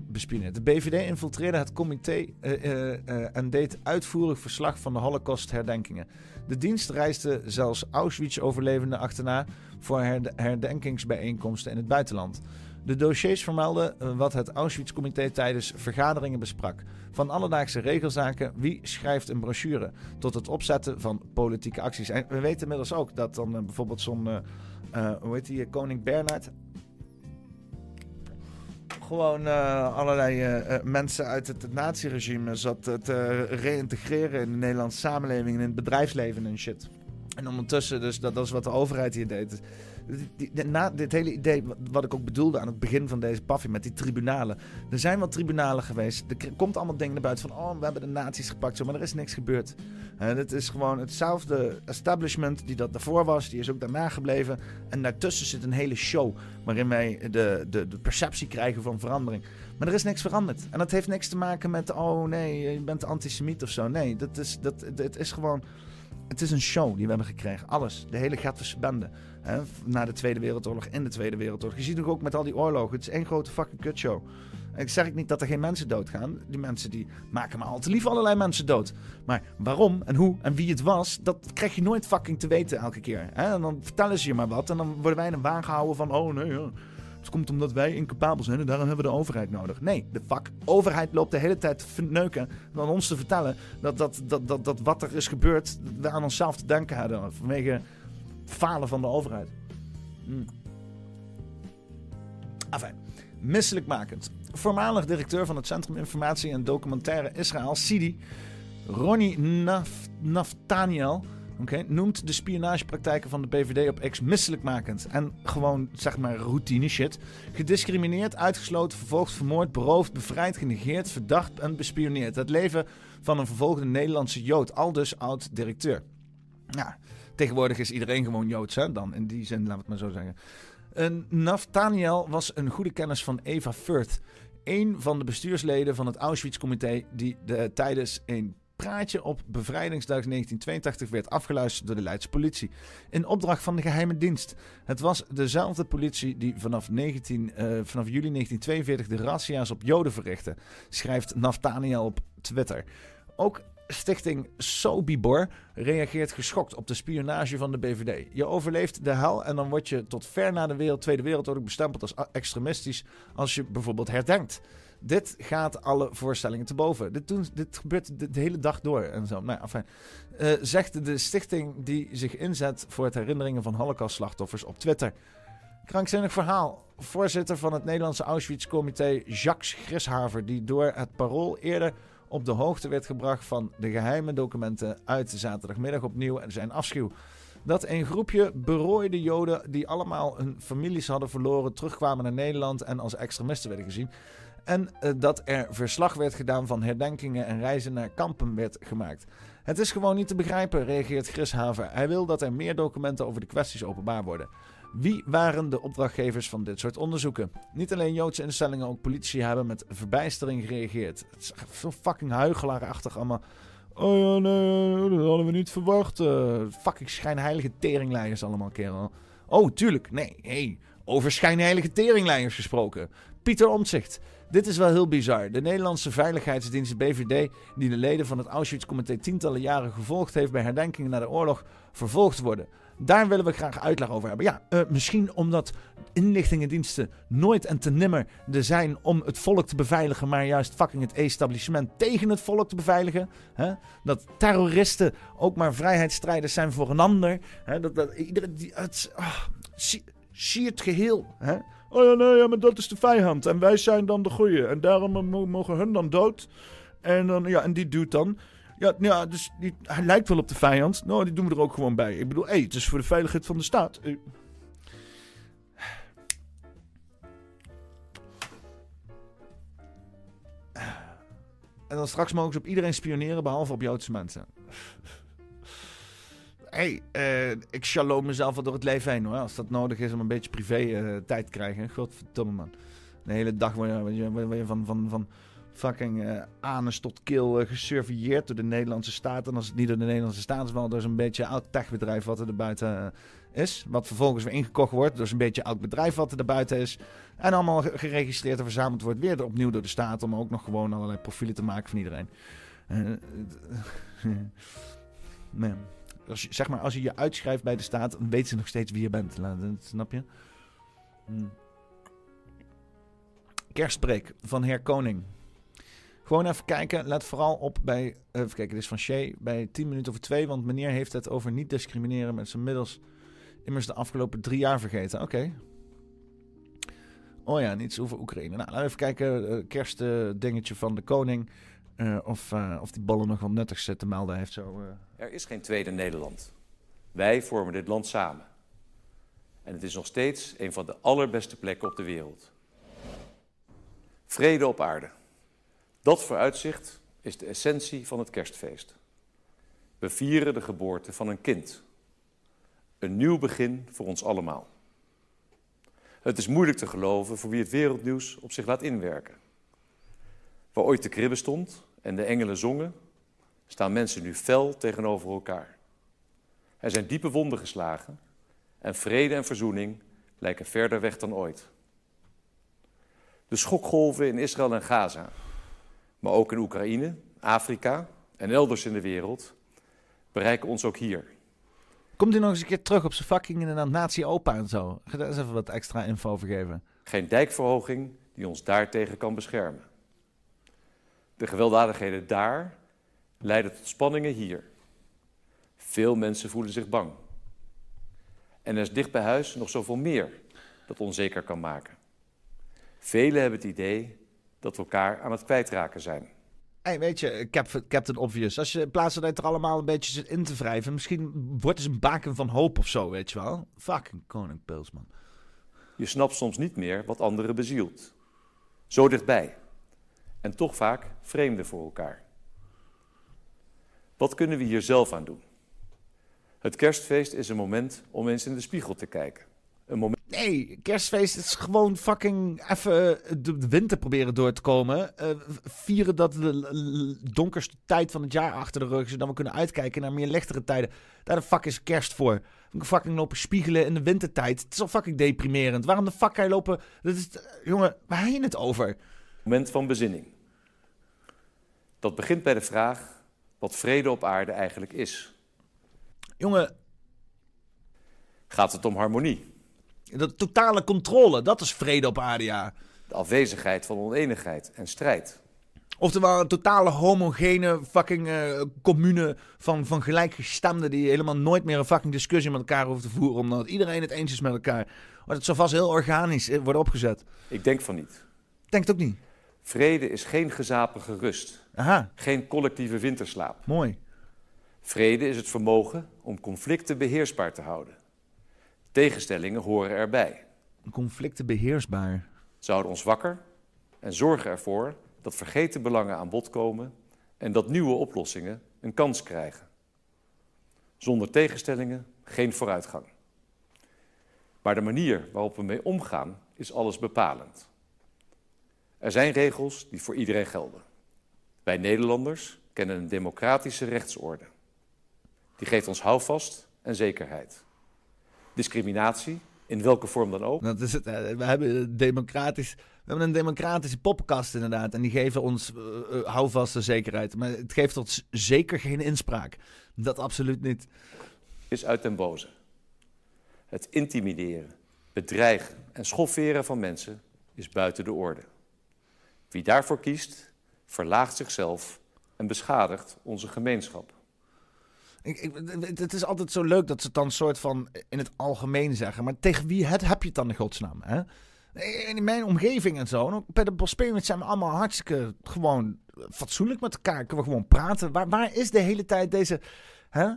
bespioneerd. De BVD infiltreerde het comité eh, eh, eh, en deed uitvoerig verslag van de Holocaust-herdenkingen. De dienst reisde zelfs Auschwitz-overlevenden achterna voor herde- herdenkingsbijeenkomsten in het buitenland. De dossiers vermelden wat het Auschwitz-comité tijdens vergaderingen besprak. Van alledaagse regelzaken, wie schrijft een brochure, tot het opzetten van politieke acties. En we weten inmiddels ook dat dan eh, bijvoorbeeld zo'n, eh, hoe heet die, koning Bernhard... Gewoon allerlei mensen uit het, het naziregime zat te reïntegreren in de Nederlandse samenleving en in het bedrijfsleven en shit. En ondertussen, dus dat, dat is wat de overheid hier deed. Die- na dit hele idee, wat, ik ook bedoelde aan het begin van deze paffie met die tribunalen. Er zijn wel tribunalen geweest. Er komt allemaal dingen naar buiten van, oh, we hebben de nazi's gepakt, zo, maar er is niks gebeurd. En het is gewoon hetzelfde establishment die dat daarvoor was, die is ook daarna gebleven. En daartussen zit een hele show waarin wij de, de, de perceptie krijgen van verandering. Maar er is niks veranderd. En dat heeft niks te maken met, oh nee, je bent antisemiet of zo. Nee, dat is, dat, het is gewoon Het is een show die we hebben gekregen. Alles. De hele Gatverse bende. Hè, na de Tweede Wereldoorlog en de Tweede Wereldoorlog. Je ziet het ook met al die oorlogen. Het is één grote fucking kutshow. Ik zeg niet dat er geen mensen doodgaan. Die mensen die maken maar al te lief allerlei mensen dood. Maar waarom en hoe en wie het was, dat krijg je nooit fucking te weten elke keer. Hè? En dan vertellen ze je maar wat. En dan worden wij in een waan gehouden van, oh nee, ja. Komt omdat wij incapabel zijn en daarom hebben we de overheid nodig. Nee, de fuck overheid loopt de hele tijd te verneuken dan ons te vertellen dat, dat, dat, dat, dat wat er is gebeurd, we aan onszelf te denken hadden. Vanwege falen van de overheid. Hmm. Enfin, misselijkmakend. Voormalig directeur van het Centrum Informatie en Documentaire Israël, Sidi, Ronnie Naf Naftaniel, oké, noemt de spionagepraktijken van de PVD op X misselijkmakend. En gewoon, zeg maar, routine shit. Gediscrimineerd, uitgesloten, vervolgd, vermoord, beroofd, bevrijd, genegeerd, verdacht en bespioneerd. Het leven van een vervolgde Nederlandse Jood, al dus oud-directeur. Nou, tegenwoordig is iedereen gewoon Joods, hè? Dan in die zin, laten we het maar zo zeggen. Een Naftaniel was een goede kennis van Eva Furt. Een van de bestuursleden van het Auschwitz-comité die de, tijdens een praatje op bevrijdingsdag 1982 werd afgeluisterd door de Leidse politie. In opdracht van de geheime dienst. Het was dezelfde politie die vanaf, 19, eh, vanaf juli 1942 de razzia's op Joden verrichtte, schrijft Naftaniel op Twitter. Ook Stichting Sobibor reageert geschokt op de spionage van de BVD. Je overleeft de hel en dan word je tot ver na de Tweede Wereldoorlog bestempeld als extremistisch als je bijvoorbeeld herdenkt. Dit gaat alle voorstellingen te boven. Dit, doen, dit gebeurt de, hele dag door en zo. Nou, enfin, uh, zegt de stichting die zich inzet voor het herinneringen van Holocaust-slachtoffers op Twitter. Krankzinnig verhaal. Voorzitter van het Nederlandse Auschwitz-comité Jacques Grishaver, die door het parool eerder op de hoogte werd gebracht van de geheime documenten uit zaterdagmiddag opnieuw en zijn afschuw. Dat een groepje berooide Joden die allemaal hun families hadden verloren terugkwamen naar Nederland en als extremisten werden gezien. En uh, dat er verslag werd gedaan van herdenkingen en reizen naar kampen werd gemaakt. Het is gewoon niet te begrijpen, reageert Chris Haver. Hij wil dat er meer documenten over de kwesties openbaar worden. Wie waren de opdrachtgevers van dit soort onderzoeken? Niet alleen Joodse instellingen, ook politie hebben met verbijstering gereageerd. Het is zo fucking huigelaarachtig allemaal. Oh ja, nee, dat hadden we niet verwacht. Uh, fucking schijnheilige teringleiders allemaal, kerel. Oh, tuurlijk. Nee, hey, over schijnheilige teringleiders gesproken. Pieter Omtzigt. Dit is wel heel bizar. De Nederlandse Veiligheidsdienst BVD, die de leden van het Auschwitz-comité tientallen jaren gevolgd heeft bij herdenkingen na de oorlog, vervolgd worden. Daar willen we graag uitleg over hebben. Ja, uh, misschien omdat inlichtingendiensten nooit en te nimmer er zijn om het volk te beveiligen, maar juist fucking het establishment tegen het volk te beveiligen. Hè? Dat terroristen ook maar vrijheidsstrijders zijn voor een ander. Hè? Dat, dat, iedereen, die, het, zie, zie, het geheel. Hè? Oh ja, nee, ja, maar dat is de vijand. En wij zijn dan de goeie. En daarom mogen hun dan dood. En, dan, ja, en die doet dan. Ja, ja dus die, hij lijkt wel op de vijand. Nou, die doen we er ook gewoon bij. Ik bedoel, hé, hey, het is voor de veiligheid van de staat. En dan straks mogen ze op iedereen spioneren, behalve op Joodse mensen. Hey, uh, ik shalom mezelf wel door het leven heen hoor. Als dat nodig is om een beetje privé uh, tijd te krijgen. Godverdomme man. De hele dag word je, word je van, van, van fucking uh, anus tot uh, gesurveilleerd door de Nederlandse staat. En als het niet door de Nederlandse staat is, wel door zo'n beetje oud techbedrijf wat er buiten uh, is. Wat vervolgens weer ingekocht wordt door zo'n beetje oud bedrijf wat er buiten is. En allemaal geregistreerd en verzameld wordt weer opnieuw door de staat. Om ook nog gewoon allerlei profielen te maken van iedereen. nee. Als je, zeg maar, als je je uitschrijft bij de staat, dan ze nog steeds wie je bent. Snap je? Hm. Van heer Koning. Gewoon even kijken. Let vooral op bij. Even kijken, dit is van Shea. Bij 10 minuten over 2. Want meneer heeft het over niet discrimineren met zijn middels. Immers de afgelopen drie jaar vergeten. Oké. Oh ja, niets over Oekraïne. Nou, laten we even kijken. Uh, kerstdingetje van de koning. Uh, of, of die ballen nog wat nuttigs te melden heeft. Zo, Er is geen tweede Nederland. Wij vormen dit land samen. En het is nog steeds een van de allerbeste plekken op de wereld. Vrede op aarde. Dat vooruitzicht is de essentie van het kerstfeest. We vieren de geboorte van een kind. Een nieuw begin voor ons allemaal. Het is moeilijk te geloven voor wie het wereldnieuws op zich laat inwerken. Waar ooit de kribbe stond en de engelen zongen, staan mensen nu fel tegenover elkaar. Er zijn diepe wonden geslagen en vrede en verzoening lijken verder weg dan ooit. De schokgolven in Israël en Gaza, maar ook in Oekraïne, Afrika en elders in de wereld, bereiken ons ook hier. Komt u nog eens een keer terug op zijn fucking inderdaad nazi-opa en zo? Ga daar eens even wat extra info over geven. Geen dijkverhoging die ons daartegen kan beschermen. De gewelddadigheden daar leiden tot spanningen hier. Veel mensen voelen zich bang. En er is dicht bij huis nog zoveel meer dat onzeker kan maken. Velen hebben het idee dat we elkaar aan het kwijtraken zijn. Hey, weet je, Cap- Captain Obvious, als je in plaats van dat er allemaal een beetje zit in te wrijven, misschien wordt het een baken van hoop of zo, weet je wel? Fucking Koning Pils, man. Je snapt soms niet meer wat anderen bezielt. Zo dichtbij. En toch vaak vreemden voor elkaar. Wat kunnen we hier zelf aan doen? Het kerstfeest is een moment om eens in de spiegel te kijken. Een moment... Nee, kerstfeest is gewoon fucking even de, winter proberen door te komen. Eh, vieren dat de donkerste tijd van het jaar achter de rug is, zodat we kunnen uitkijken naar meer lichtere tijden. Daar de fuck is kerst voor. Fucking lopen spiegelen in de wintertijd. Het is al fucking deprimerend. Waarom de fuck ga je lopen? Dat is, jongen, waar je het over? moment van bezinning. Dat begint bij de vraag wat vrede op aarde eigenlijk is. Jongen. Gaat het om harmonie? De totale controle, dat is vrede op aarde, ja. De afwezigheid van oneenigheid en strijd. Oftewel een totale homogene fucking eh, commune van, van gelijkgestemden die helemaal nooit meer een fucking discussie met elkaar hoeft te voeren. Omdat iedereen het eens is met elkaar. Maar het zal vast heel organisch eh, worden opgezet. Ik denk van niet. Denk het ook niet. Vrede is geen gezapige rust. Aha. Geen collectieve winterslaap. Mooi. Vrede is het vermogen om conflicten beheersbaar te houden. Tegenstellingen horen erbij. Conflicten beheersbaar. Ze houden ons wakker en zorgen ervoor dat vergeten belangen aan bod komen en dat nieuwe oplossingen een kans krijgen. Zonder tegenstellingen geen vooruitgang. Maar de manier waarop we mee omgaan is alles bepalend. Er zijn regels die voor iedereen gelden. Wij Nederlanders kennen een democratische rechtsorde. Die geeft ons houvast en zekerheid. Discriminatie, in welke vorm dan ook, Dat is het. eh, We hebben, een democratisch, we hebben een democratische poppenkast inderdaad. En die geven ons eh, eh, houvaste zekerheid. Maar het geeft ons zeker geen inspraak. Dat absoluut niet. is uit den boze. Het intimideren, bedreigen en schofferen van mensen is buiten de orde. Wie daarvoor kiest, verlaagt zichzelf en beschadigt onze gemeenschap. Ik, ik, het- is altijd zo leuk dat ze het dan soort van in het algemeen zeggen. Maar tegen wie het, heb je het dan in godsnaam? Hè? In mijn omgeving en zo. Bij de Bosperians zijn we allemaal hartstikke gewoon fatsoenlijk met elkaar. Kunnen we gewoon praten. Waar, waar is de hele tijd deze... Hè?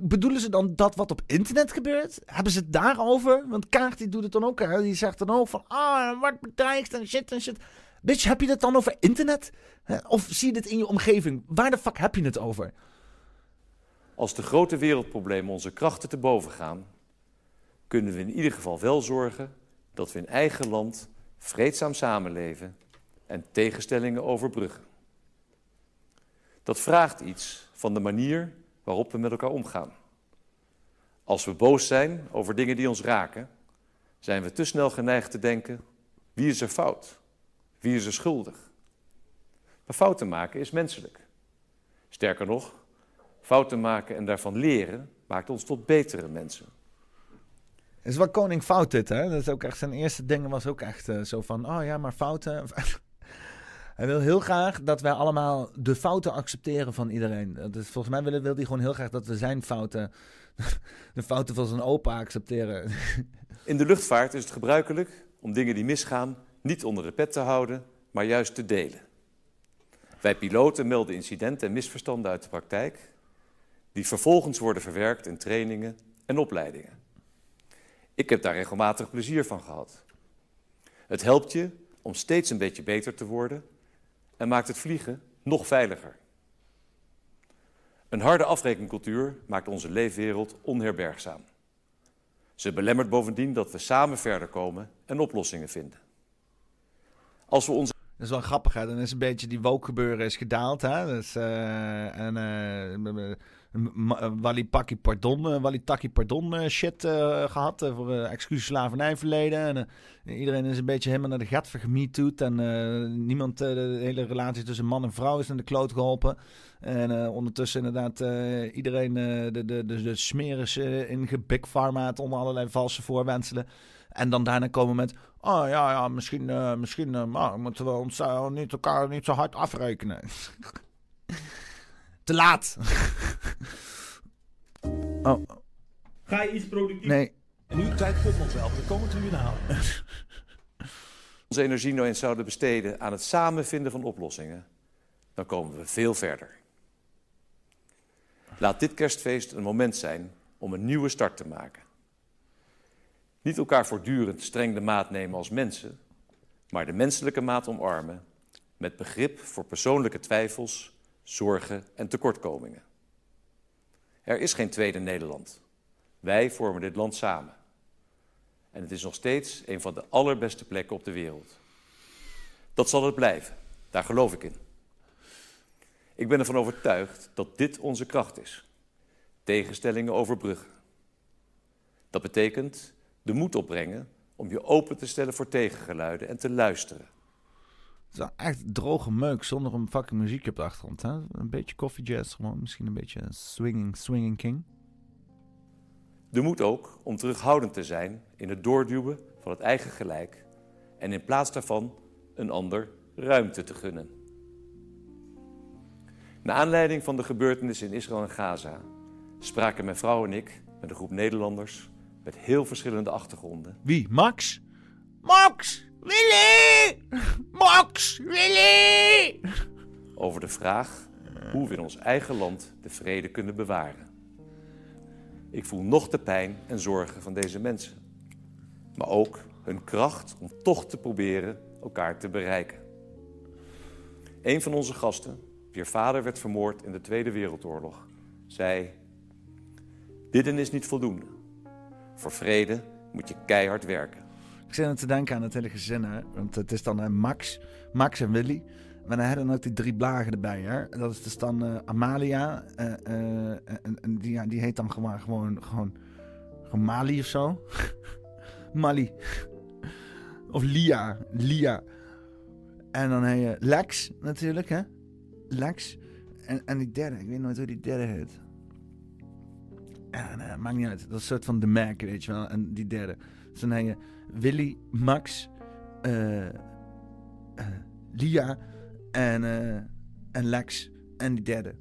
Bedoelen ze dan dat wat op internet gebeurt? Hebben ze het daarover? Want die doet het dan ook. Hè? Die zegt dan ook van... Ah, er wordt bedreigd en shit en shit. Bitch, heb je het dan over internet? Of zie je dit in je omgeving? Waar de fuck heb je het over? Als de grote wereldproblemen onze krachten te boven gaan, kunnen we in ieder geval wel zorgen dat we in eigen land vreedzaam samenleven en tegenstellingen overbruggen. Dat vraagt iets van de manier waarop we met elkaar omgaan. Als we boos zijn over dingen die ons raken, zijn we te snel geneigd te denken: wie is er fout? Wie is er schuldig? Maar fouten maken is menselijk. Sterker nog, fouten maken en daarvan leren maakt ons tot betere mensen. Het is wel koning fout dit, hè? Dat is ook echt zijn eerste dingen was ook echt eh, zo van, oh ja, maar fouten. hij wil heel graag dat wij allemaal de fouten accepteren van iedereen. Is, volgens mij wil, wil hij gewoon heel graag dat we zijn fouten, de fouten van zijn opa accepteren. In de luchtvaart is het gebruikelijk om dingen die misgaan niet onder de pet te houden, maar juist te delen. Wij piloten melden incidenten en misverstanden uit de praktijk, die vervolgens worden verwerkt in trainingen en opleidingen. Ik heb daar regelmatig plezier van gehad. Het helpt je om steeds een beetje beter te worden en maakt het vliegen nog veiliger. Een harde afrekencultuur maakt onze leefwereld onherbergzaam. Ze belemmert bovendien dat we samen verder komen en oplossingen vinden. Als we ons Dat is wel grappig, hè? Dan is een beetje die woke gebeuren is gedaald, hè? Dus, en ma- eh, Walipaki pardon, Walitaki pardon shit eh, gehad. eh, voor uh, excuus slavernijverleden. En iedereen is een beetje helemaal naar de gat vergemietoed. En niemand, de hele relatie tussen man en vrouw is naar de kloot geholpen. En ondertussen inderdaad iedereen de, de, de, de in gebig pharmaat onder allerlei valse voorwenselen. En dan daarna komen met, oh ja, ja misschien, eh, misschien eh, maar moeten we ons eh, niet elkaar niet zo hard afrekenen. Te laat. oh, Ga je iets productief? nee. En nu tijd komt nog wel. We komen het u inhalen. onze energie nou eens zouden besteden aan het samenvinden van oplossingen, dan komen we veel verder. Laat dit kerstfeest een moment zijn om een nieuwe start te maken. Niet elkaar voortdurend streng de maat nemen als mensen, maar de menselijke maat omarmen met begrip voor persoonlijke twijfels, zorgen en tekortkomingen. Er is geen tweede Nederland. Wij vormen dit land samen. En het is nog steeds een van de allerbeste plekken op de wereld. Dat zal het blijven. Daar geloof ik in. Ik ben ervan overtuigd dat dit onze kracht is. Tegenstellingen overbruggen. Dat betekent de moed opbrengen om je open te stellen voor tegengeluiden en te luisteren. Het is wel echt droge meuk zonder een fucking muziek op de achtergrond. Hè? Een beetje coffee jazz gewoon. Misschien een beetje swinging, swinging king. De moed ook om terughoudend te zijn in het doorduwen van het eigen gelijk en in plaats daarvan een ander ruimte te gunnen. Naar aanleiding van de gebeurtenissen in Israël en Gaza spraken mijn vrouw en ik met een groep Nederlanders met heel verschillende achtergronden. Wie? Max? Max! Willy! Max! Willy! Over de vraag hoe we in ons eigen land de vrede kunnen bewaren. Ik voel nog de pijn en zorgen van deze mensen, maar ook hun kracht om toch te proberen elkaar te bereiken. Een van onze gasten, wier vader werd vermoord in de Tweede Wereldoorlog, zei: Dit is niet voldoende. Voor vrede moet je keihard werken. Ik zit aan te denken aan het hele gezin, hè. Want het is dan Max, Max en Willy. Maar dan hebben ook die drie blagen erbij, hè. Dat is dus dan eh, Amalia. eh, eh, en, die, die heet dan gewoon, gewoon, gewoon, gewoon Mali of zo. Mali. of Lia. Lia. En dan heb je Lex natuurlijk, hè. Lex. En, en die derde, ik weet nooit hoe die derde heet. En, eh, maakt niet uit. Dat is een soort van de Mac, weet je wel. En die derde. Dus dan heb je Willy, Max, eh, eh, Lia en, eh, en Lex en die derde.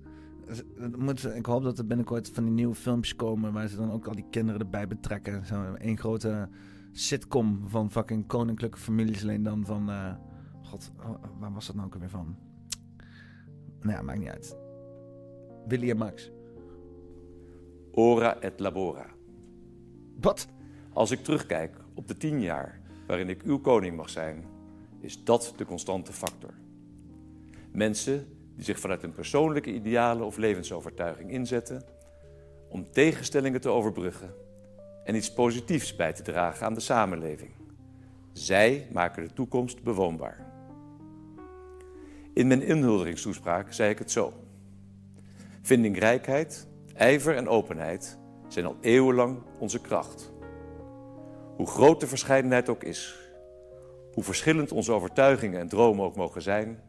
Dus, ik hoop dat er binnenkort van die nieuwe filmpjes komen waar ze dan ook al die kinderen erbij betrekken. Zo één grote sitcom van fucking koninklijke families. Alleen dan van, god, oh, waar was dat nou ook alweer van? Nou ja, maakt niet uit. Willy en Max. Ora et labora. Wat? Als ik terugkijk op de tien jaar waarin ik uw koning mag zijn, is dat de constante factor. Mensen die zich vanuit een persoonlijke idealen of levensovertuiging inzetten om tegenstellingen te overbruggen en iets positiefs bij te dragen aan de samenleving. Zij maken de toekomst bewoonbaar. In mijn inhuldigingstoespraak zei ik het zo. Vindingrijkheid, ijver en openheid zijn al eeuwenlang onze kracht. Hoe groot de verscheidenheid ook is, hoe verschillend onze overtuigingen en dromen ook mogen zijn,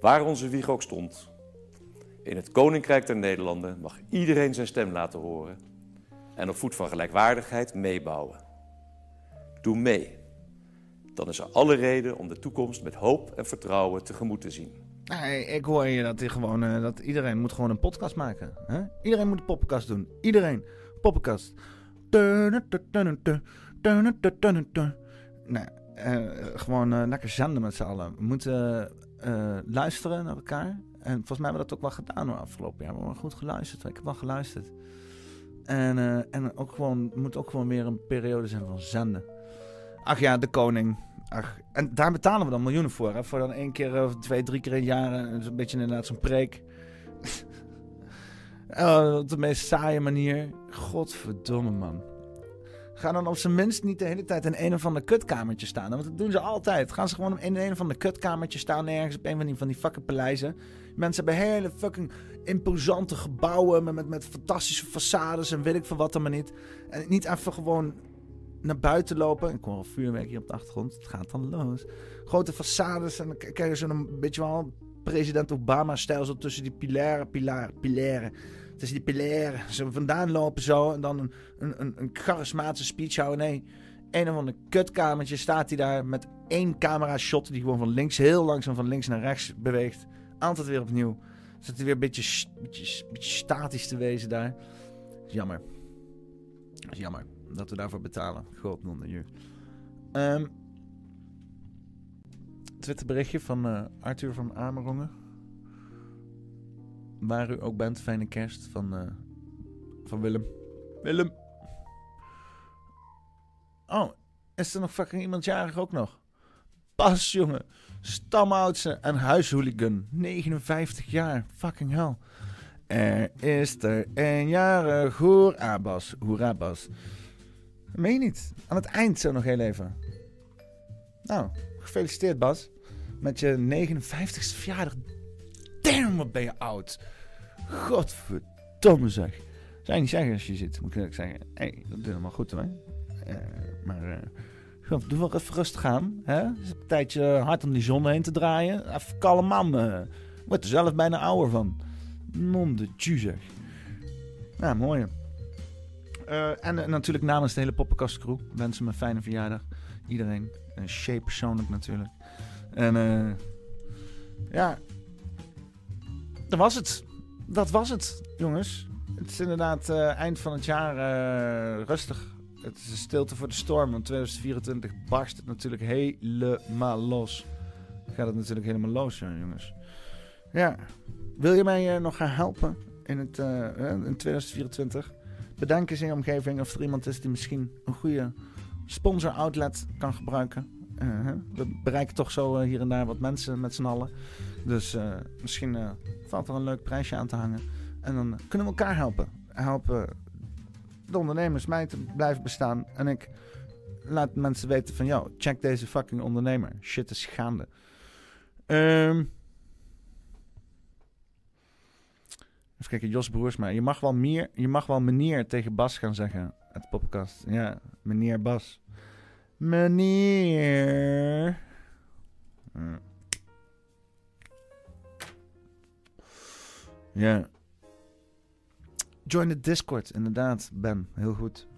waar onze wieg ook stond. In het Koninkrijk der Nederlanden mag iedereen zijn stem laten horen en op voet van gelijkwaardigheid meebouwen. Doe mee. Dan is er alle reden om de toekomst met hoop en vertrouwen tegemoet te zien. Nee, ik hoor je dat, gewoon, eh, dat iedereen moet gewoon een podcast maken. Hè? Iedereen moet een podcast doen. Iedereen. Poppenkast. Nee, eh, gewoon eh, lekker zenden met z'n allen. We moeten luisteren naar elkaar. En volgens mij hebben we dat ook wel gedaan hoor, afgelopen jaar. We hebben goed geluisterd. Ik heb wel geluisterd. En, en ook gewoon, moet ook gewoon weer een periode zijn van zenden. Ach ja, de koning. Ach, en daar betalen we dan miljoenen voor. Hè? Voor dan één keer of twee, drie keer in het jaar. eh, Zo'n beetje inderdaad zo'n preek. Oh, op de meest saaie manier. Godverdomme, man. Ga dan op zijn minst niet de hele tijd in een of ander kutkamertje staan. Want dat doen ze altijd. Gaan ze gewoon in een of ander kutkamertje staan ergens op een van die, van die fucking paleizen. Mensen hebben hele fucking imposante gebouwen met, met, met fantastische façades en weet ik veel wat dan maar niet. En niet even gewoon naar buiten lopen. Ik hoor al vuurwerk hier op de achtergrond. Het gaat dan los. Grote façades en dan krijg je zo'n beetje wel president Obama-stijl zo tussen die pilaren, pilaren, pilaren. Tussen die pilaren. Zo vandaan lopen zo en dan een, een, een, een charismatische speech houden. Nee, een of ander kutkamertje staat hij daar met één camera-shot die gewoon van links, heel langzaam van links naar rechts beweegt. Altijd weer opnieuw. Zit hij weer een beetje, beetje, beetje statisch te wezen daar. Jammer. Jammer dat we daarvoor betalen. God, non Ehm Twitterberichtje van eh, Arthur van Amerongen. Waar u ook bent, fijne kerst van, eh, van Willem. Willem. Oh, is er nog fucking iemand jarig ook nog? Bas, jongen. Stamoudse en huishooligan. 59 jaar. Fucking hell. Er is er een jarig. Hoera, Bas. Hoera, Bas. Meen je niet? Aan het eind zo nog heel even. Nou, gefeliciteerd Bas. Met je 59ste verjaardag. Damn, wat ben je oud. Godverdomme zeg. Je niet zeggen als je zit, moet ik zeggen. Hé, hey, dat doe je helemaal goed hoor. Eh, maar goed, doe wel even rustig aan. Hè? Het is een tijdje hard om die zon heen te draaien. Even kalm man. eh. Word er zelf bijna ouder van. Non de zeg. Ja, mooi. Eh, en eh, natuurlijk namens de hele Poppenkast crew wensen me een fijne verjaardag. Iedereen. En Shay persoonlijk natuurlijk. En eh, ja, dat was het. Dat was het, jongens. Het is inderdaad eh, eind van het jaar eh, rustig. Het is een stilte voor de storm. Want 2024 barst het natuurlijk helemaal los. Gaat het natuurlijk helemaal los, ja, jongens. Ja, wil je mij eh, nog gaan helpen in, het, eh, eh, in 2024? Bedenk eens in je omgeving of er iemand is die misschien een goede sponsor outlet kan gebruiken. Hè? we bereiken toch zo eh, hier en daar wat mensen met z'n allen. Dus eh, misschien valt er een leuk prijsje aan te hangen. En dan kunnen we elkaar helpen. Helpen de ondernemers mij te blijven bestaan. En ik laat mensen weten van... Yo, check deze fucking ondernemer. Shit is gaande. Ehm Even kijken, Jos Broersma. Je mag wel meer, je mag wel meneer tegen Bas gaan zeggen. Het podcast. Ja, meneer Bas. Meneer. Ja. Join de Discord, inderdaad, Ben. Heel goed.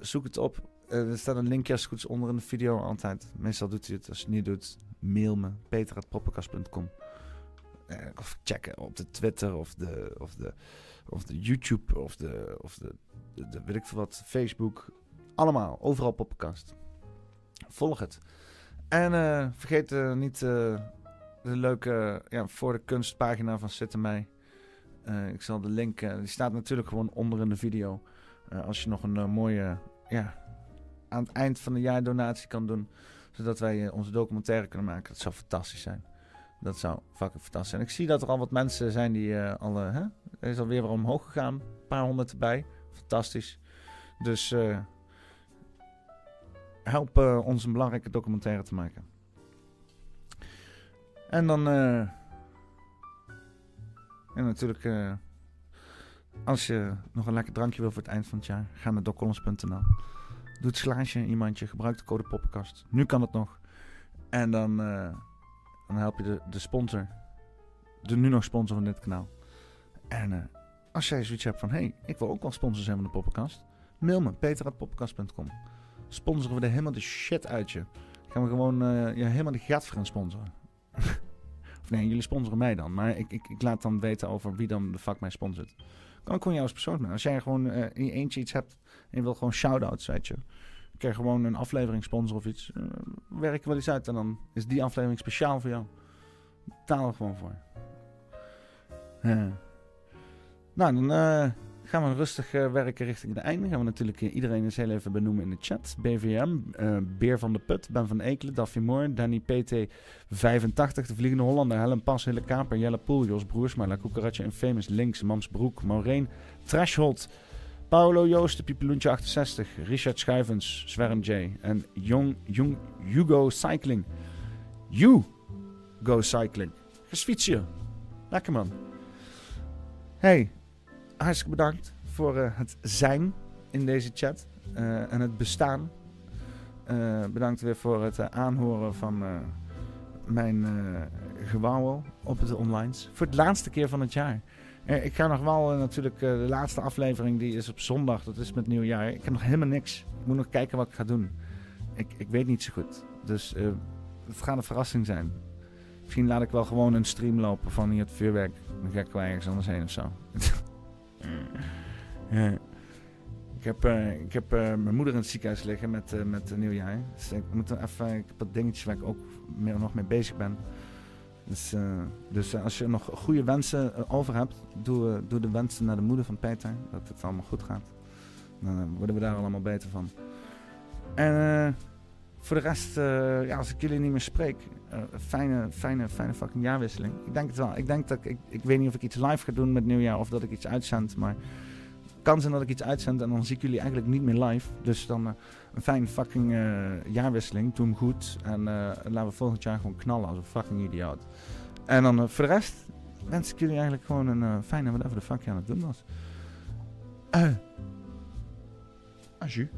Zoek het op. Eh, er staat een linkje als goed onder in de video altijd. Meestal doet hij het. Als je het niet doet, mail me. peter.poppenkast.com Of checken op de Twitter of de, of de, of de YouTube of de, of de, de, ik veel wat, Facebook. Allemaal, overal Poppenkast. Volg het. En eh, vergeet eh, niet eh, de leuke ja, voor de kunstpagina van Zitten Mij. Eh, ik zal de link, eh, die staat natuurlijk gewoon onder in de video. Eh, als je nog een eh, mooie, ja, aan het eind van het jaar donatie kan doen. Zodat wij eh, onze documentaire kunnen maken. Dat zou fantastisch zijn. Dat zou fucking fantastisch zijn. Ik zie dat er al wat mensen zijn die eh, al, eh, hè? Er is alweer weer omhoog gegaan. Een paar honderd erbij. Fantastisch. Dus eh, help eh, ons een belangrijke documentaire te maken. En dan... en natuurlijk... als je nog een lekker drankje wil voor het eind van het jaar, ga naar doccolons.nl. Doe het slaasje in je mandje, gebruik de code poppenkast. Nu kan het nog. En dan, dan help je de, de sponsor, de nu nog sponsor van dit kanaal. En eh, als jij zoiets hebt van, hé, hey, ik wil ook wel sponsor zijn van de poppenkast. Mail me, peter.poppenkast.com. Sponsoren we er helemaal de shit uit je. Gaan we gewoon je helemaal de gat gaan sponsoren. of nee, jullie sponsoren mij dan. Maar ik, ik, ik laat dan weten over wie dan de fuck mij sponsort. Kan ik gewoon jou als persoon doen. Als jij gewoon eh, in je eentje iets hebt en je wil gewoon shout-outs, weet je. Ik krijg gewoon een aflevering sponsor of iets. eh, werk er wel eens uit en dan is die aflevering speciaal voor jou. Betaal er gewoon voor. Ja. Nou, dan eh, gaan we rustig eh, werken richting het einde. Gaan we natuurlijk eh, iedereen eens heel even benoemen in de chat. BVM, eh, Beer van de Put, Ben van Ekelen, Daffy Moore, Danny PT85, De Vliegende Hollander, Helen Pas, Hille Kaper, Jelle Poel, Jos Broersma, La Cucaracha Infamous, Links, Mams Broek, Maureen, Threshold, Paolo Joosten, Piepeloentje 68, Richard Schuivens, Zwerm J en Jong, Jong, Hugo Cycling. You Go Cycling. Gesfietsje. Lekker man. Hey, hartstikke bedankt voor eh, het zijn in deze chat eh, en het bestaan. Eh, bedankt weer voor het aanhoren van mijn gewauwel op het online. Voor het laatste keer van het jaar. Eh, ik ga nog wel eh, natuurlijk, eh, de laatste aflevering die is op zondag, dat is met nieuwjaar. Ik heb nog helemaal niks. Ik moet nog kijken wat ik ga doen. Ik, ik weet niet zo goed. Dus het gaat een verrassing zijn. Misschien laat ik wel gewoon een stream lopen van hier het vuurwerk. Dan ga ik wel ergens anders heen of zo. ja. Ik heb, ik heb mijn moeder in het ziekenhuis liggen met, met nieuwjaar. Dus ik moet even, ik heb wat dingetjes waar ik ook meer, nog mee bezig ben. Dus, eh, dus eh, als je nog goede wensen eh, over hebt, doe, doe de wensen naar de moeder van Peter. Dat het allemaal goed gaat. Dan worden we daar allemaal beter van. En voor de rest, ja, als ik jullie niet meer spreek, fijne, fijne, fijne fucking jaarwisseling. Ik denk het wel. Ik denk dat ik, ik, ik weet niet of ik iets live ga doen met nieuwjaar of dat ik iets uitzend, maar het kan zijn dat ik iets uitzend en dan zie ik jullie eigenlijk niet meer live. Dus dan een fijne fucking eh, jaarwisseling. Doe hem goed en eh, laten we volgend jaar gewoon knallen als een fucking idioot. En dan eh, voor de rest wens ik jullie eigenlijk gewoon een fijne whatever de fuck je aan het doen was. Aju.